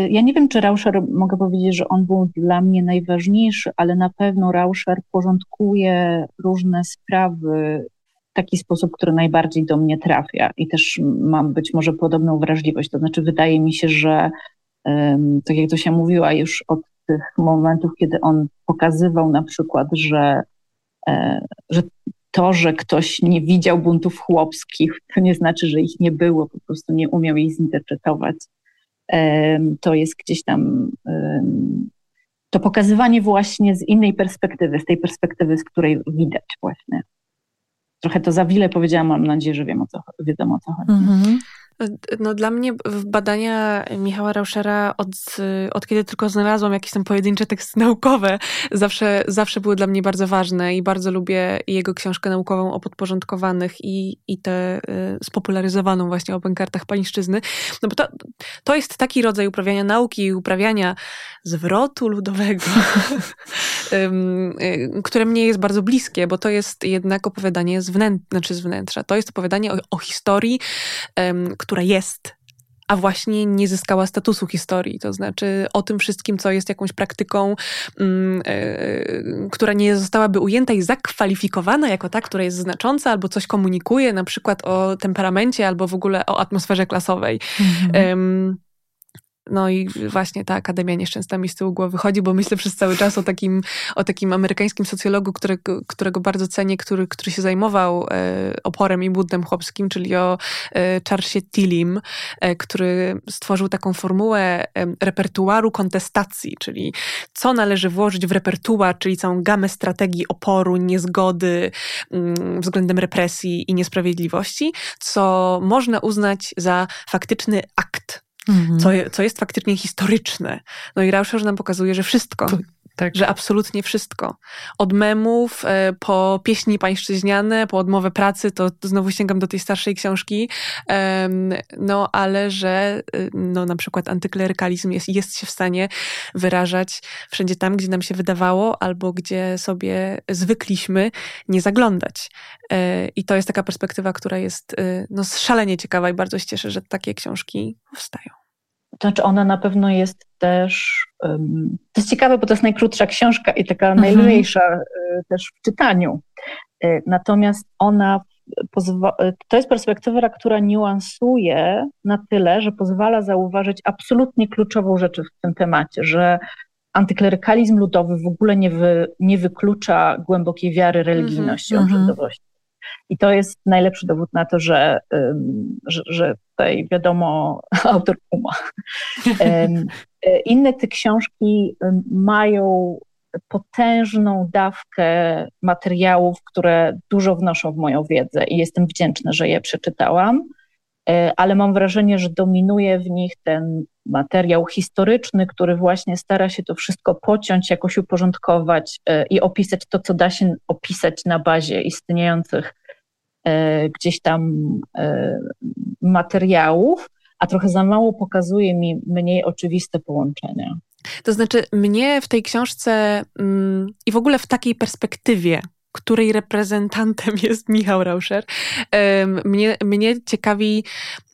Ja nie wiem, czy Rauscher, mogę powiedzieć, że on był dla mnie najważniejszy, ale na pewno Rauscher porządkuje różne sprawy w taki sposób, który najbardziej do mnie trafia i też mam być może podobną wrażliwość. To znaczy, wydaje mi się, że tak jak to się mówiła już od tych momentów, kiedy on pokazywał na przykład, że, e, że to, że ktoś nie widział buntów chłopskich, to nie znaczy, że ich nie było, po prostu nie umiał ich zinterpretować to jest gdzieś tam to pokazywanie właśnie z innej perspektywy, z tej perspektywy, z której widać właśnie. Trochę to za wiele powiedziałam, mam nadzieję, że wiem o co, wiedzą o co chodzi. Mm -hmm. No dla mnie badania Michała Rauschera od, od kiedy tylko znalazłam jakieś tam pojedyncze teksty naukowe, zawsze, zawsze były dla mnie bardzo ważne i bardzo lubię jego książkę naukową o podporządkowanych i, i tę y, spopularyzowaną właśnie o bankartach pańszczyzny. No bo to, to jest taki rodzaj uprawiania nauki i uprawiania zwrotu ludowego, y, które mnie jest bardzo bliskie, bo to jest jednak opowiadanie z, znaczy z wnętrza. To jest opowiadanie o, o historii, która jest a właśnie nie zyskała statusu historii. To znaczy o tym wszystkim, co jest jakąś praktyką, yy, która nie zostałaby ujęta i zakwalifikowana jako ta, która jest znacząca albo coś komunikuje, na przykład o temperamencie albo w ogóle o atmosferze klasowej. Mhm. No i właśnie ta Akademia Nieszczęsna mi z tyłu głowy chodzi, bo myślę przez cały czas o takim, o takim amerykańskim socjologu, którego, którego bardzo cenię, który, który się zajmował e, oporem i buntem chłopskim, czyli o e, Charlesie Tillim, e, który stworzył taką formułę repertuaru kontestacji, czyli co należy włożyć w repertuar, czyli całą gamę strategii oporu, niezgody mm, względem represji i niesprawiedliwości, co można uznać za faktyczny akt Mhm. Co, co jest faktycznie historyczne. No i Rauscher nam pokazuje, że wszystko. Tak. Że absolutnie wszystko. Od memów, e, po pieśni pańszczyźniane, po odmowę pracy, to, to znowu sięgam do tej starszej książki, no ale że e, no, na przykład antyklerykalizm jest, jest się w stanie wyrażać wszędzie tam, gdzie nam się wydawało, albo gdzie sobie zwykliśmy nie zaglądać. E, I to jest taka perspektywa, która jest no, szalenie ciekawa i bardzo się cieszę, że takie książki powstają. To znaczy ona na pewno jest też, um, to jest ciekawe, bo to jest najkrótsza książka i taka mhm. najlżejsza y, też w czytaniu. Y, natomiast ona pozwa- to jest perspektywa, która niuansuje na tyle, że pozwala zauważyć absolutnie kluczową rzecz w tym temacie, że antyklerykalizm ludowy w ogóle nie, wy, nie wyklucza głębokiej wiary religijności, mm -hmm. I to jest najlepszy dowód na to, że, że, że tutaj wiadomo, autor kuma. Inne te książki mają potężną dawkę materiałów, które dużo wnoszą w moją wiedzę i jestem wdzięczna, że je przeczytałam, e, ale mam wrażenie, że dominuje w nich ten materiał historyczny, który właśnie stara się to wszystko pociąć, jakoś uporządkować e, i opisać to, co da się opisać na bazie istniejących E, gdzieś tam e, materiałów, a trochę za mało pokazuje mi mniej oczywiste połączenia. To znaczy, mnie w tej książce mm, i w ogóle w takiej perspektywie, której reprezentantem jest Michał Rauscher, mnie, mnie ciekawi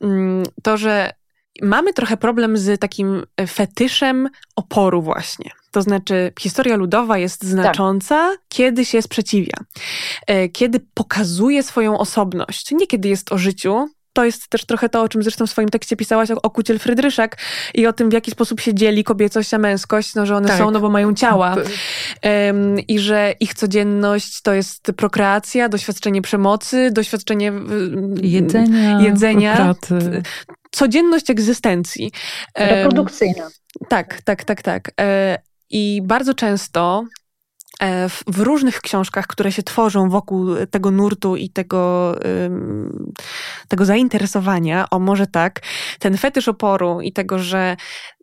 mm, to, że mamy trochę problem z takim fetyszem oporu właśnie. To znaczy, historia ludowa jest znacząca, tak. kiedy się sprzeciwia, e, kiedy pokazuje swoją osobność. Nie kiedy jest o życiu, to jest też trochę to, o czym zresztą w swoim tekście pisałaś o, o Kuciel Frydryszek i o tym, w jaki sposób się dzieli kobiecość a męskość, no, że one tak. są, no bo mają ciała. Um, I że ich codzienność to jest prokreacja, doświadczenie przemocy, doświadczenie jedzenia, jedzenia pracy. codzienność egzystencji. Reprodukcyjna. tak, tak, tak, tak. E, I bardzo często w, w, różnych książkach, które się tworzą wokół tego nurtu i tego, tego zainteresowania, o może tak, ten fetysz oporu i tego, że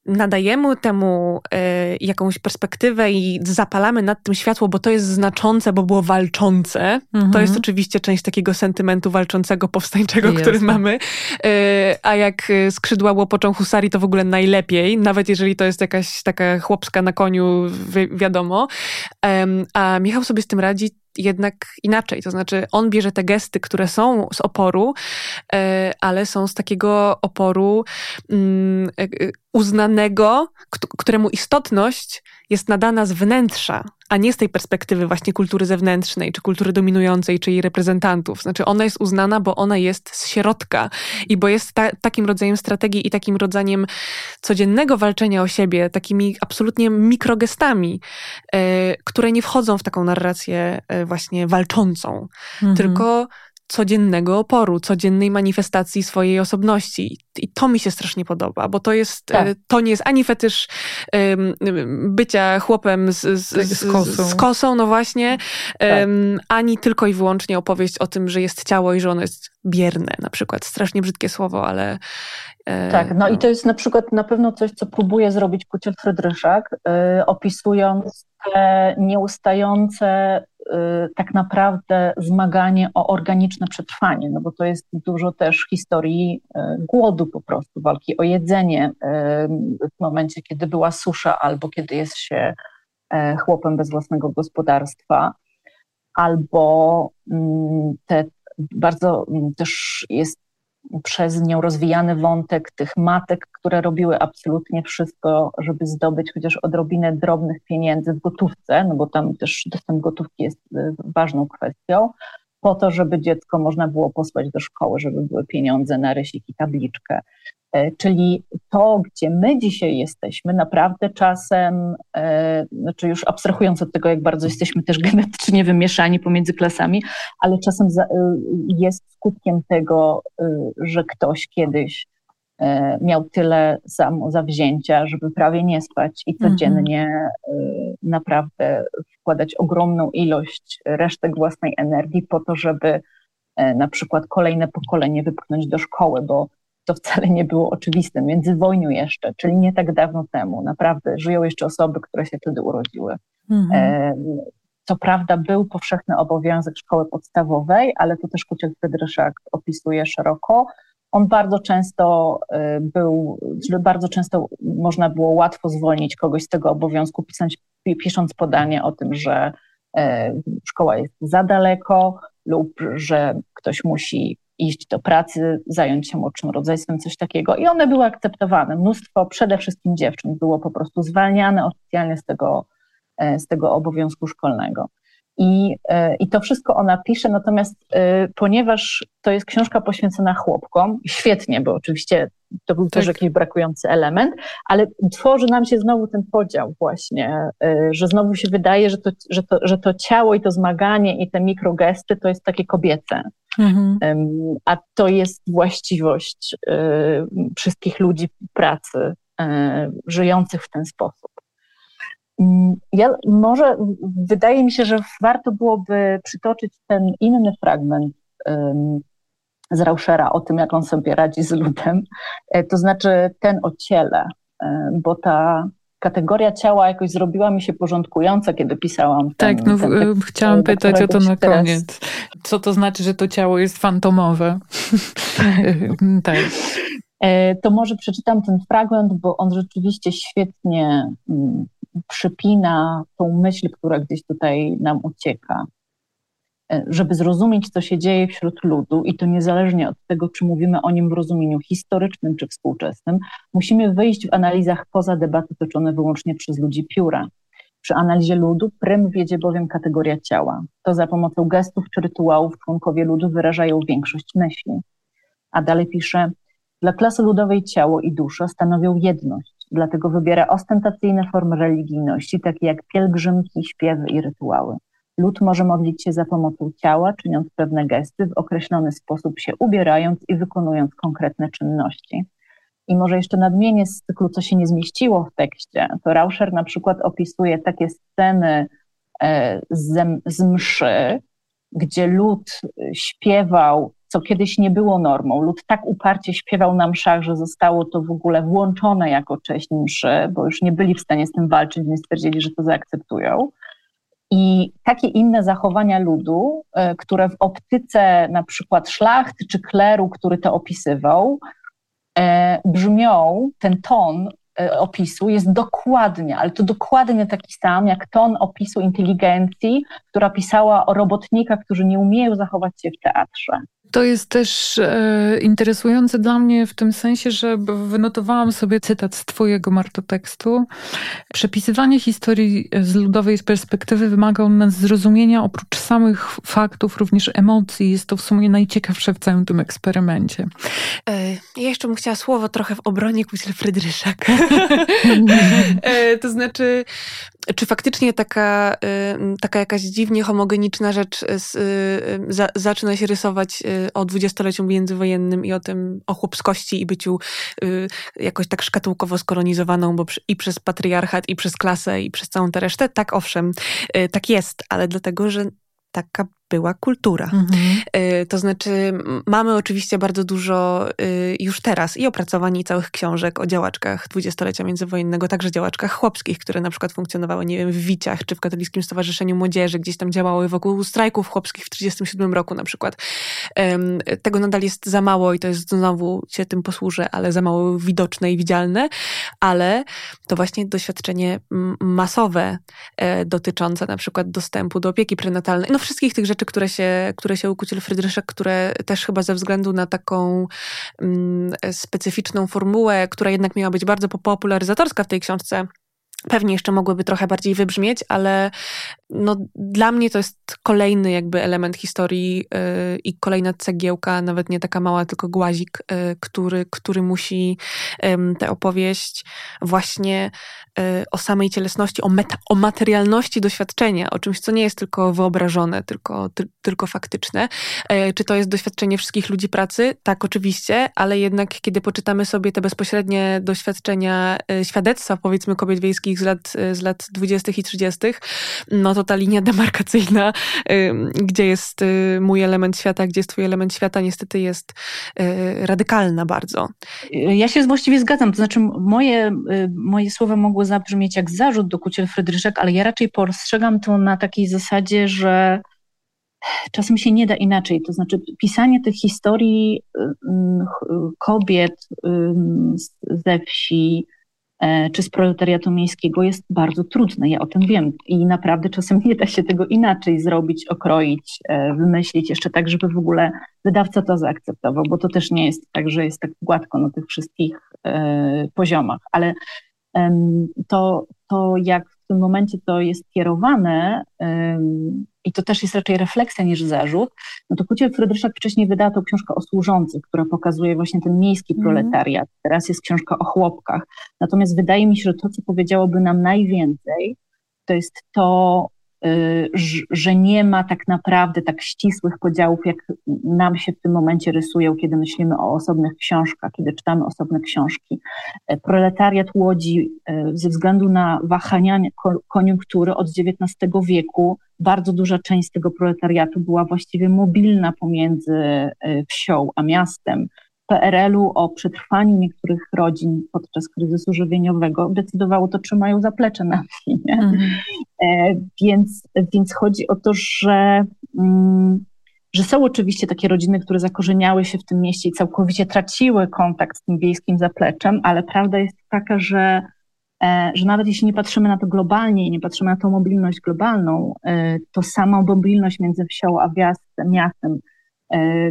nadajemy temu y, jakąś perspektywę i zapalamy nad tym światło, bo to jest znaczące, bo było walczące. Mhm. To jest oczywiście część takiego sentymentu walczącego, powstańczego, jest. który mamy. Y, a jak skrzydła łopoczą husarii, to w ogóle najlepiej, nawet jeżeli to jest jakaś taka chłopska na koniu, wi wiadomo. Um, a Michał sobie z tym radzi jednak inaczej. To znaczy, on bierze te gesty, które są z oporu, e, ale są z takiego oporu mm, e, uznanego, któremu istotność jest nadana z wnętrza, a nie z tej perspektywy właśnie kultury zewnętrznej, czy kultury dominującej, czy jej reprezentantów. Znaczy ona jest uznana, bo ona jest z środka i bo jest ta, takim rodzajem strategii i takim rodzajem codziennego walczenia o siebie, takimi absolutnie mikrogestami, e, które nie wchodzą w taką narrację e, właśnie walczącą, mhm. tylko codziennego oporu, codziennej manifestacji swojej osobności. I to mi się strasznie podoba, bo to jest, tak. E, to nie jest ani fetysz um, bycia chłopem z, z, tak, z, kosą. z, kosą. no właśnie, um, ani tylko i wyłącznie opowieść o tym, że jest ciało i że ono jest bierne, na przykład. Strasznie brzydkie słowo, ale... E, tak, no, no, i to jest na przykład na pewno coś, co próbuje zrobić Kuciel Frydryszak, y, opisując te nieustające Y, tak naprawdę zmaganie o organiczne przetrwanie, no bo to jest dużo też historii y, głodu po prostu, walki o jedzenie w momencie, kiedy była susza albo kiedy jest się chłopem bez własnego gospodarstwa, albo mm, te bardzo mm, też jest przez nią rozwijany wątek tych matek, które robiły absolutnie wszystko, żeby zdobyć chociaż odrobinę drobnych pieniędzy w gotówce, no bo tam też dostęp gotówki jest y, ważną kwestią, po to, żeby dziecko można było posłać do szkoły, żeby były pieniądze na rysik i tabliczkę. E, czyli to, gdzie my dzisiaj jesteśmy, naprawdę czasem, e, znaczy już abstrahując od tego, jak bardzo jesteśmy też genetycznie wymieszani pomiędzy klasami, ale czasem e, jest skutkiem tego, że ktoś kiedyś miał tyle samozawzięcia, żeby prawie nie spać i mhm. codziennie naprawdę wkładać ogromną ilość resztek własnej energii po to, żeby na przykład kolejne pokolenie wypchnąć do szkoły, bo to wcale nie było oczywiste, między wojną jeszcze, czyli nie tak dawno temu. Naprawdę żyją jeszcze osoby, które się wtedy urodziły. Mhm. Co prawda był powszechny obowiązek szkoły podstawowej, ale to też Kuciak Frydyszak opisuje szeroko. On bardzo często był, bardzo często można było łatwo zwolnić kogoś z tego obowiązku, pisząc, pisząc podanie o tym, że szkoła jest za daleko lub że ktoś musi iść do pracy, zająć się młodszym rodzeństwem, coś takiego. I one były akceptowane. Mnóstwo, przede wszystkim dziewczyn, było po prostu zwalniane oficjalnie z tego, e, z tego obowiązku szkolnego. I, e, I to wszystko ona pisze, natomiast e, ponieważ to jest książka poświęcona chłopkom, świetnie, bo oczywiście to był tak. też jakiś brakujący element, ale tworzy nam się znowu ten podział właśnie, że znowu się wydaje, że to, że to, że to ciało i to zmaganie i te mikrogesty to jest takie kobiece. Mhm. A to jest właściwość e, wszystkich ludzi pracy e, żyjących w ten sposób. Ja może wydaje mi się, że warto byłoby przytoczyć ten inny fragment z Rauschera o tym, jak on sobie radzi z ludem, e, to znaczy ten o ciele, bo ta kategoria ciała jakoś zrobiła mi się porządkująca, kiedy pisałam. Ten, tak, no ten tekst, chciałam pytać o to na teraz... koniec. Co to znaczy, że to ciało jest fantomowe? tak. E, to może przeczytam ten fragment, bo on rzeczywiście świetnie mm, przypina tą myśl, która gdzieś tutaj nam ucieka. E, żeby zrozumieć, co się dzieje wśród ludu, i to niezależnie od tego, czy mówimy o nim w rozumieniu historycznym czy współczesnym, musimy wyjść w analizach poza debaty toczone wyłącznie przez ludzi pióra. Przy analizie ludu prym wiedzie bowiem kategoria ciała. To za pomocą gestów czy rytuałów członkowie ludu wyrażają większość myśli. A dalej pisze, dla klasy ludowej ciało i dusza stanowią jedność, dlatego wybiera ostentacyjne formy religijności, takie jak pielgrzymki, śpiewy i rytuały. Lud może modlić się za pomocą ciała, czyniąc pewne gesty, w określony sposób się ubierając i wykonując konkretne czynności. I może jeszcze nadmienię z cyklu, co się nie zmieściło w tekście. To Rauscher na przykład opisuje takie sceny e, z, z mszy, gdzie lud śpiewał, co kiedyś nie było normą. Lud tak uparcie śpiewał na mszach, że zostało to w ogóle włączone jako cześć mszy, bo już nie byli w stanie z tym walczyć, więc stwierdzili, że to zaakceptują. I takie inne zachowania ludu, e, które w optyce na przykład szlachty czy kleru, który to opisywał, e, brzmią, ten ton e, opisu jest dokładnie, ale to dokładnie taki sam jak ton opisu inteligencji, która pisała o robotnikach, którzy nie umieją zachować się w teatrze. To jest też e, interesujące dla mnie w tym sensie, że wynotowałam sobie cytat z Twojego martotekstu. Przepisywanie historii z ludowej perspektywy wymaga od nas zrozumienia oprócz samych faktów, również emocji. Jest to w sumie najciekawsze w całym tym eksperymencie. E, ja jeszcze bym chciała słowo trochę w obronie Kuśle Frydryszak. e, to znaczy, czy faktycznie taka, y, taka jakaś dziwnie homogeniczna rzecz z, y, za, zaczyna się rysować y, o dwudziestoleciu międzywojennym i o tym, o chłopskości i byciu jakoś tak szkatułkowo skolonizowaną, bo i przez patriarchat, i przez klasę, i przez całą tę resztę? Tak, owszem, tak jest, ale dlatego, że taka była kultura. Mhm. Y, to znaczy, mamy oczywiście bardzo dużo y, już teraz i opracowań, i całych książek o działaczkach dwudziestolecia międzywojennego, także działaczkach chłopskich, które na przykład funkcjonowały, nie wiem, w Wiciach, czy w Katolickim Stowarzyszeniu Młodzieży, gdzieś tam działały wokół strajków chłopskich w 1937 roku na przykład. Tego nadal jest za mało i to jest znowu, się tym posłużę, ale za mało widoczne i widzialne, ale to właśnie doświadczenie masowe e, dotyczące na przykład dostępu do opieki prenatalnej, no wszystkich tych rzeczy, rzeczy, które się, które się ukucił Frydryszek, które też chyba ze względu na taką mm, specyficzną formułę, która jednak miała być bardzo popularyzatorska w tej książce, pewnie jeszcze mogłyby trochę bardziej wybrzmieć, ale no, dla mnie to jest kolejny jakby element historii yy, i kolejna cegiełka, nawet nie taka mała, tylko głazik, yy, który, który musi yy, tę opowieść właśnie y, o samej cielesności, o, meta, o materialności doświadczenia, o czymś, co nie jest tylko wyobrażone, tylko, ty, tylko faktyczne. Y, czy to jest doświadczenie wszystkich ludzi pracy? Tak, oczywiście, ale jednak kiedy poczytamy sobie te bezpośrednie doświadczenia, y, świadectwa powiedzmy kobiet wiejskich z lat, z lat 20. i 30., no to ta linia demarkacyjna, gdzie jest y, mój element świata, gdzie jest twój element świata, niestety jest y, radykalna bardzo. Ja się właściwie zgadzam, to znaczy moje, y, moje słowa mogły zabrzmieć jak zarzut do Kuciel Frydryszek, ale ja raczej postrzegam to na takiej zasadzie, że czasem się nie da inaczej. To znaczy, pisanie tych historii kobiet ze wsi, czy z proletariatu miejskiego jest bardzo trudne. Ja o tym wiem i naprawdę czasem nie da się tego inaczej zrobić, okroić, e, wymyślić jeszcze tak, żeby w ogóle wydawca to zaakceptował, bo to też nie jest tak, że jest tak gładko na tych wszystkich e, poziomach, ale to, to jak w tym momencie to jest kierowane, i to też jest raczej refleksja niż zarzut, no to Kuciel Frydryszak wcześniej wydała tą książkę o służących, która pokazuje właśnie ten miejski mm. proletariat. Teraz jest książka o chłopkach. Natomiast wydaje mi się, że to, co powiedziałoby nam najwięcej, to jest to, że nie ma tak naprawdę tak ścisłych podziałów, jak nam się w tym momencie rysują, kiedy myślimy o osobnych książkach, kiedy czytamy osobne książki. E, proletariat Łodzi e, ze względu na wahania koniunktury od XIX wieku, bardzo duża część tego proletariatu była właściwie mobilna pomiędzy e, wsią a miastem. PRL-u o przetrwaniu niektórych rodzin podczas kryzysu żywieniowego decydowało to, czy mają zaplecze na wsi. Mhm. E, więc, więc chodzi o to, że, mm, że są oczywiście takie rodziny, które zakorzeniały się w tym mieście i całkowicie traciły kontakt z tym wiejskim zapleczem, ale prawda jest taka, że e, że nawet jeśli nie patrzymy na to globalnie i nie patrzymy na tą mobilność globalną, e, to sama mobilność między wsią a miastem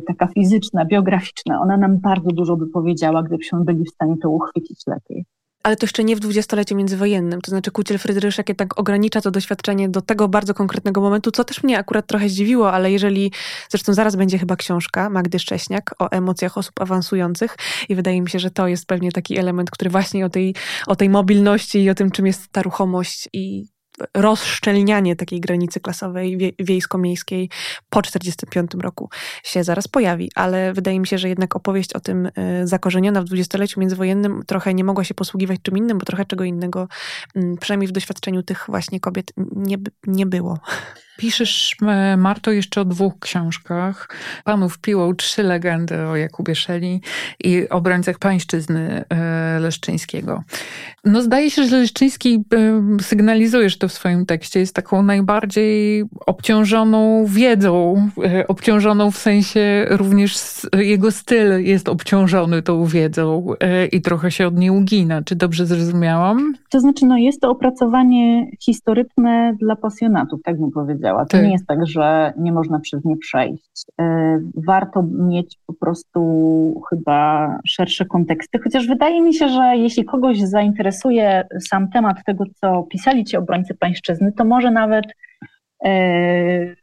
taka fizyczna, biograficzna, ona nam bardzo dużo by powiedziała, gdybyśmy byli w stanie to uchwycić lepiej. Ale to jeszcze nie w dwudziestoleciu międzywojennym. To znaczy Kuciel Frydryszek jednak ogranicza to doświadczenie do tego bardzo konkretnego momentu, co też mnie akurat trochę zdziwiło, ale jeżeli, zresztą zaraz będzie chyba książka Magdy Szcześniak o emocjach osób awansujących i wydaje mi się, że to jest pewnie taki element, który właśnie o tej, o tej mobilności i o tym, czym jest ta ruchomość i rozszczelnianie takiej granicy klasowej wie, wiejsko-miejskiej po 1945 roku się zaraz pojawi, ale wydaje mi się, że jednak opowieść o tym y, zakorzeniona w dwudziestoleciu międzywojennym trochę nie mogła się posługiwać czym innym, bo trochę czego innego, mm, przynajmniej w doświadczeniu tych właśnie kobiet, nie, nie było. Piszesz, e, Marto, jeszcze o dwóch książkach. Panów piłą trzy legendy o Jakubie Szeli i obrońcach pańszczyzny e, Leszczyńskiego. No zdaje się, że Leszczyński, e, sygnalizujesz to w swoim tekście, jest taką najbardziej obciążoną wiedzą, obciążoną w sensie również jego styl jest obciążony tą wiedzą i trochę się od niej ugina. Czy dobrze zrozumiałam? To znaczy, no jest to opracowanie historyczne dla pasjonatów, tak bym powiedziała powiedziała. To nie tak. jest tak, że nie można przez nie przejść. E, warto mieć po prostu chyba szersze konteksty, chociaż wydaje mi się, że jeśli kogoś zainteresuje sam temat tego, co pisali ci obrońcy pańszczyzny, to może nawet e,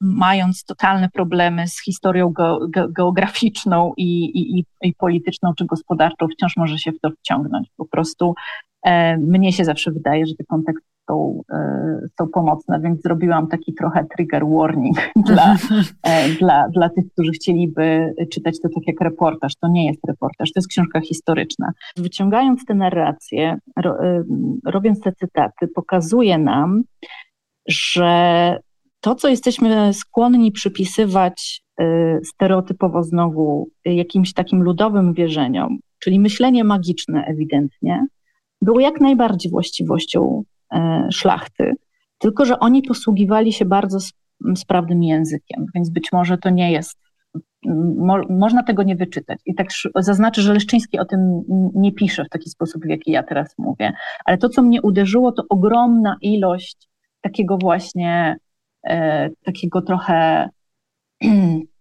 mając totalne problemy z historią ge, geograficzną i, i, i, polityczną czy gospodarczą, wciąż może się w to wciągnąć. Po prostu e, mnie się zawsze wydaje, że te konteksty są, e, są pomocne, więc zrobiłam taki trochę trigger warning dla, e, dla, dla tych, którzy chcieliby czytać to tak jak reportaż. To nie jest reportaż, to jest książka historyczna. Wyciągając te narracje, ro, e, robiąc te cytaty, pokazuje nam, że to, co jesteśmy skłonni przypisywać stereotypowo znowu jakimś takim ludowym wierzeniom, czyli myślenie magiczne ewidentnie, było jak najbardziej właściwością szlachty, tylko że oni posługiwali się bardzo sprawnym językiem, więc być może to nie jest, mo, można tego nie wyczytać. I tak zaznaczę, że Leszczyński o tym nie pisze w taki sposób, w jaki ja teraz mówię, ale to, co mnie uderzyło, to ogromna ilość takiego właśnie, e, takiego trochę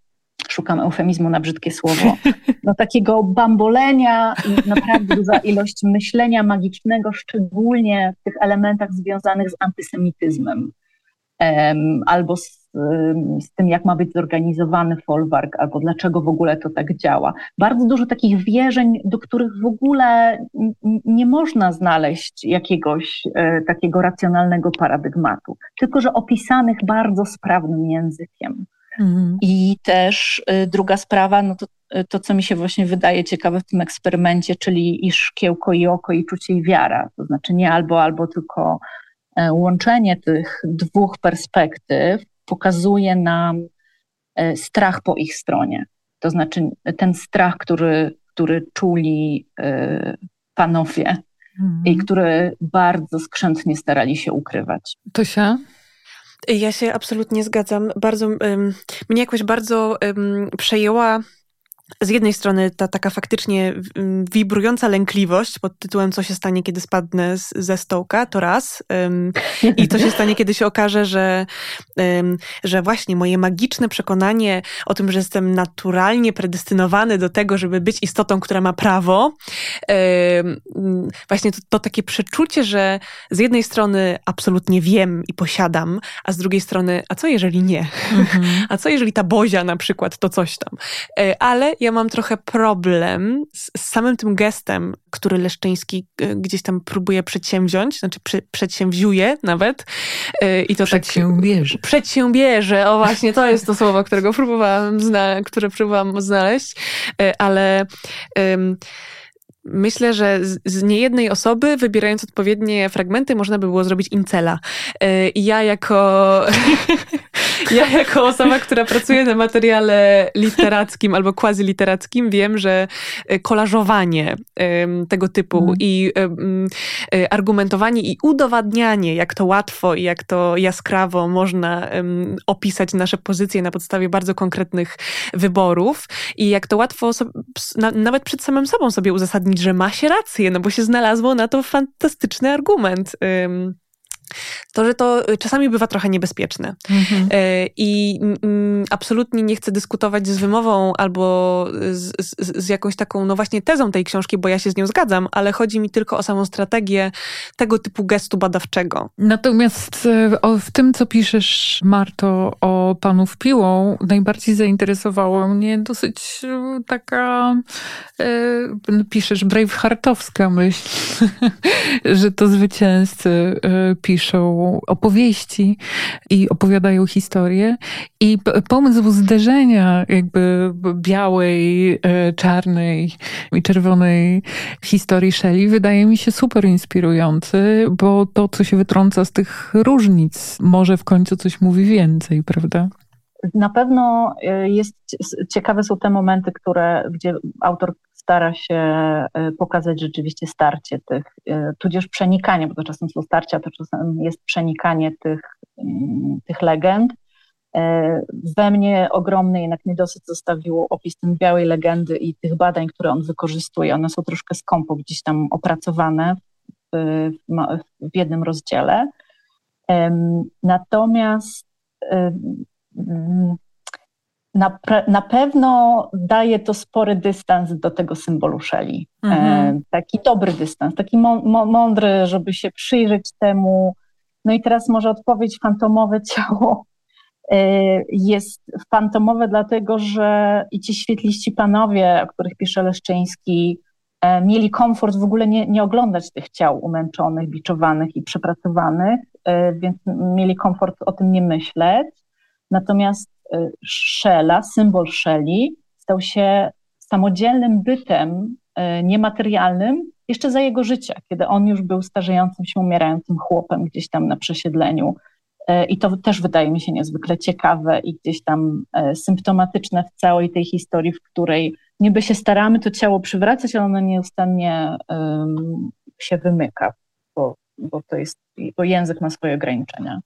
szukam eufemizmu na brzydkie słowo, no takiego bambolenia i naprawdę duża ilość myślenia magicznego, szczególnie w tych elementach związanych z antysemityzmem um, albo z, z, tym, jak ma być zorganizowany folwark, albo dlaczego w ogóle to tak działa. Bardzo dużo takich wierzeń, do których w ogóle nie można znaleźć jakiegoś e, takiego racjonalnego paradygmatu, tylko że opisanych bardzo sprawnym językiem. Mhm. I też y, druga sprawa, no to, y, to, co mi się właśnie wydaje ciekawe w tym eksperymencie, czyli i szkiełko, i oko, i czucie, i wiara. To znaczy nie albo, albo, tylko, łączenie tych dwóch perspektyw pokazuje nam strach po ich stronie. To znaczy ten strach, który, który czuli panowie mhm. i który bardzo skrzętnie starali się ukrywać. To się? Ja się absolutnie zgadzam. Bardzo, um, mnie jakoś bardzo um, przejęła z jednej strony ta taka faktycznie wibrująca lękliwość pod tytułem co się stanie, kiedy spadnę z, ze stołka, to raz. I co się stanie, kiedy się okaże, że, że właśnie moje magiczne przekonanie o tym, że jestem naturalnie predestynowany do tego, żeby być istotą, która ma prawo, właśnie to, to takie przeczucie, że z jednej strony absolutnie wiem i posiadam, a z drugiej strony, a co jeżeli nie? Mhm. A co jeżeli ta bozia na przykład to coś tam? E, ale ja mam trochę problem z, z samym tym gestem, który Leszczyński e, gdzieś tam próbuje przedsięwziąć, znaczy przy, przedsięwziuje nawet. E, I to przedsiębierze. Tak, przedsiębierze, o właśnie, to jest to słowo, którego próbowałam które próbowałam znaleźć, e, ale... Um, Myślę, że z niejednej osoby, wybierając odpowiednie fragmenty, można by było zrobić incela. I ja jako, ja jako osoba, która pracuje na materiale literackim albo quasi-literackim, wiem, że kolażowanie tego typu mm. i e, argumentowanie i udowadnianie, jak to łatwo i jak to jaskrawo można opisać nasze pozycje na podstawie bardzo konkretnych wyborów i jak to łatwo nawet przed samym sobą sobie uzasadnić, że ma się rację, no bo się znalazło na to fantastyczny argument to, że to czasami bywa trochę niebezpieczne. Mhm. E, I absolutnie nie chcę dyskutować z wymową albo z, z, z, jakąś taką, no właśnie tezą tej książki, bo ja się z nią zgadzam, ale chodzi mi tylko o samą strategię tego typu gestu badawczego. Natomiast o, w tym, co piszesz, Marto, o panów piłą, najbardziej zainteresowała mnie dosyć e, taka, e, piszesz, braveheartowska myśl, że to zwycięzcy piszą piszą opowieści i opowiadają historie. I pomysł zderzenia jakby białej, e, czarnej i czerwonej historii Shelley wydaje mi się super inspirujący, bo to, co się wytrąca z tych różnic, może w końcu coś mówi więcej, prawda? Na pewno e, jest ciekawe są te momenty, które, gdzie autor stara się e, pokazać rzeczywiście starcie tych, e, tudzież przenikanie, bo to czasem są starcia, to czasem jest przenikanie tych, mm, tych legend. We mnie ogromny jednak niedosyt zostawiło opis tej białej legendy i tych badań, które on wykorzystuje. One są troszkę skąpo gdzieś tam opracowane w, w jednym rozdziale. Natomiast na, na pewno daje to spory dystans do tego symbolu. E, mhm. E, taki dobry dystans, taki mądry, żeby się przyjrzeć temu. No i teraz może odpowiedź fantomowe ciało e, jest fantomowe dlatego, że i ci świetliści panowie, o których pisze Leszczyński, e, mieli komfort w ogóle nie, nie oglądać tych ciał umęczonych, biczowanych i przepracowanych, więc mieli komfort o tym nie myśleć. Natomiast Szela, symbol Szeli, stał się samodzielnym bytem e, niematerialnym jeszcze za jego życia, kiedy on już był starzejącym się, umierającym chłopem gdzieś tam na przesiedleniu. E, I to też wydaje mi się niezwykle ciekawe i gdzieś tam symptomatyczne w całej tej historii, w której niby się staramy to ciało przywracać, ale ono nieustannie um, się wymyka, bo, bo to jest, bo język ma swoje ograniczenia.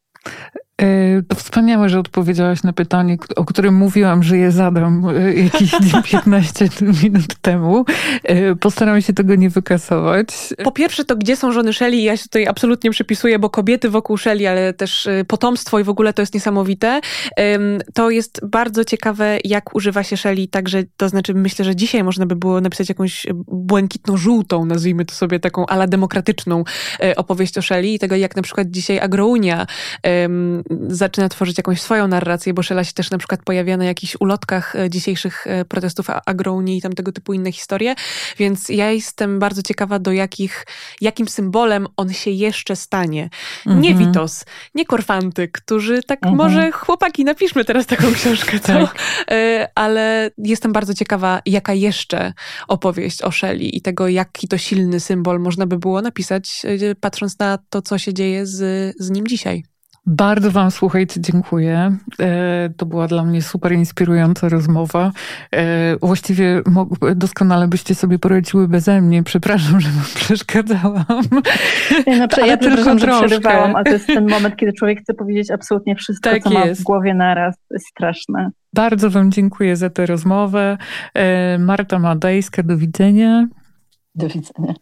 To wspaniałe, że odpowiedziałaś na pytanie, o którym mówiłam, że je zadam e, jakieś 15 minut temu. E, postaram się tego nie wykasować. Po pierwsze, to gdzie są żony Shelley? Ja się tutaj absolutnie przypisuję, bo kobiety wokół Shelley, ale też potomstwo i w ogóle to jest niesamowite. To jest bardzo ciekawe, jak używa się Shelley, także to znaczy myślę, że dzisiaj można by było napisać jakąś błękitno-żółtą, nazwijmy to sobie taką ala demokratyczną opowieść o Shelley i tego, jak na przykład dzisiaj Agrounia zaczyna tworzyć jakąś swoją narrację, bo Szela się też na przykład pojawia na jakichś ulotkach e, dzisiejszych e, protestów Agrounii i tam tego typu inne historie, więc ja jestem bardzo ciekawa, do jakich, jakim symbolem on się jeszcze stanie. Mhm. Nie Witos, nie Korfanty, którzy tak mhm. może chłopaki, napiszmy teraz taką książkę, co? Tak. ale jestem bardzo ciekawa, jaka jeszcze opowieść o Szeli i tego, jaki to silny symbol można by było napisać, patrząc na to, co się dzieje z, z nim dzisiaj. Bardzo Wam, słuchajcie, dziękuję. E, to była dla mnie super inspirująca rozmowa. E, właściwie doskonale byście sobie poradziły beze mnie. Przepraszam, że Wam przeszkadzałam. Nie, no, ale ja tylko że przerywałam, ale to jest ten moment, kiedy człowiek chce powiedzieć absolutnie wszystko, tak co jest. ma w głowie naraz. To jest straszne. Bardzo Wam dziękuję za tę rozmowę. E, Marta Madejska, do widzenia. Do widzenia.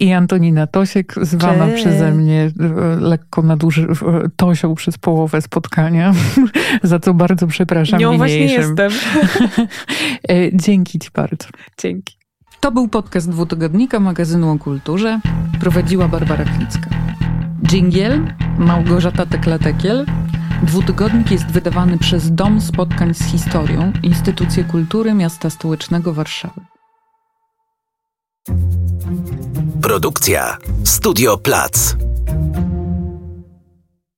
I Antonina Tosiek, zwana Cześć. przeze mnie e, lekko naduży e, Tosią przez połowę spotkania, za co bardzo przepraszam Nią właśnie jestem. E, dzięki Ci bardzo. Dzięki. To był podcast dwutygodnika magazynu o kulturze. Prowadziła Barbara Klicka. Dżingiel Małgorzata Tekla-Tekiel. Dwutygodnik jest wydawany przez Dom Spotkań z Historią, Instytucję Kultury Miasta Stołecznego Warszawy. Produkcja Studio Plac.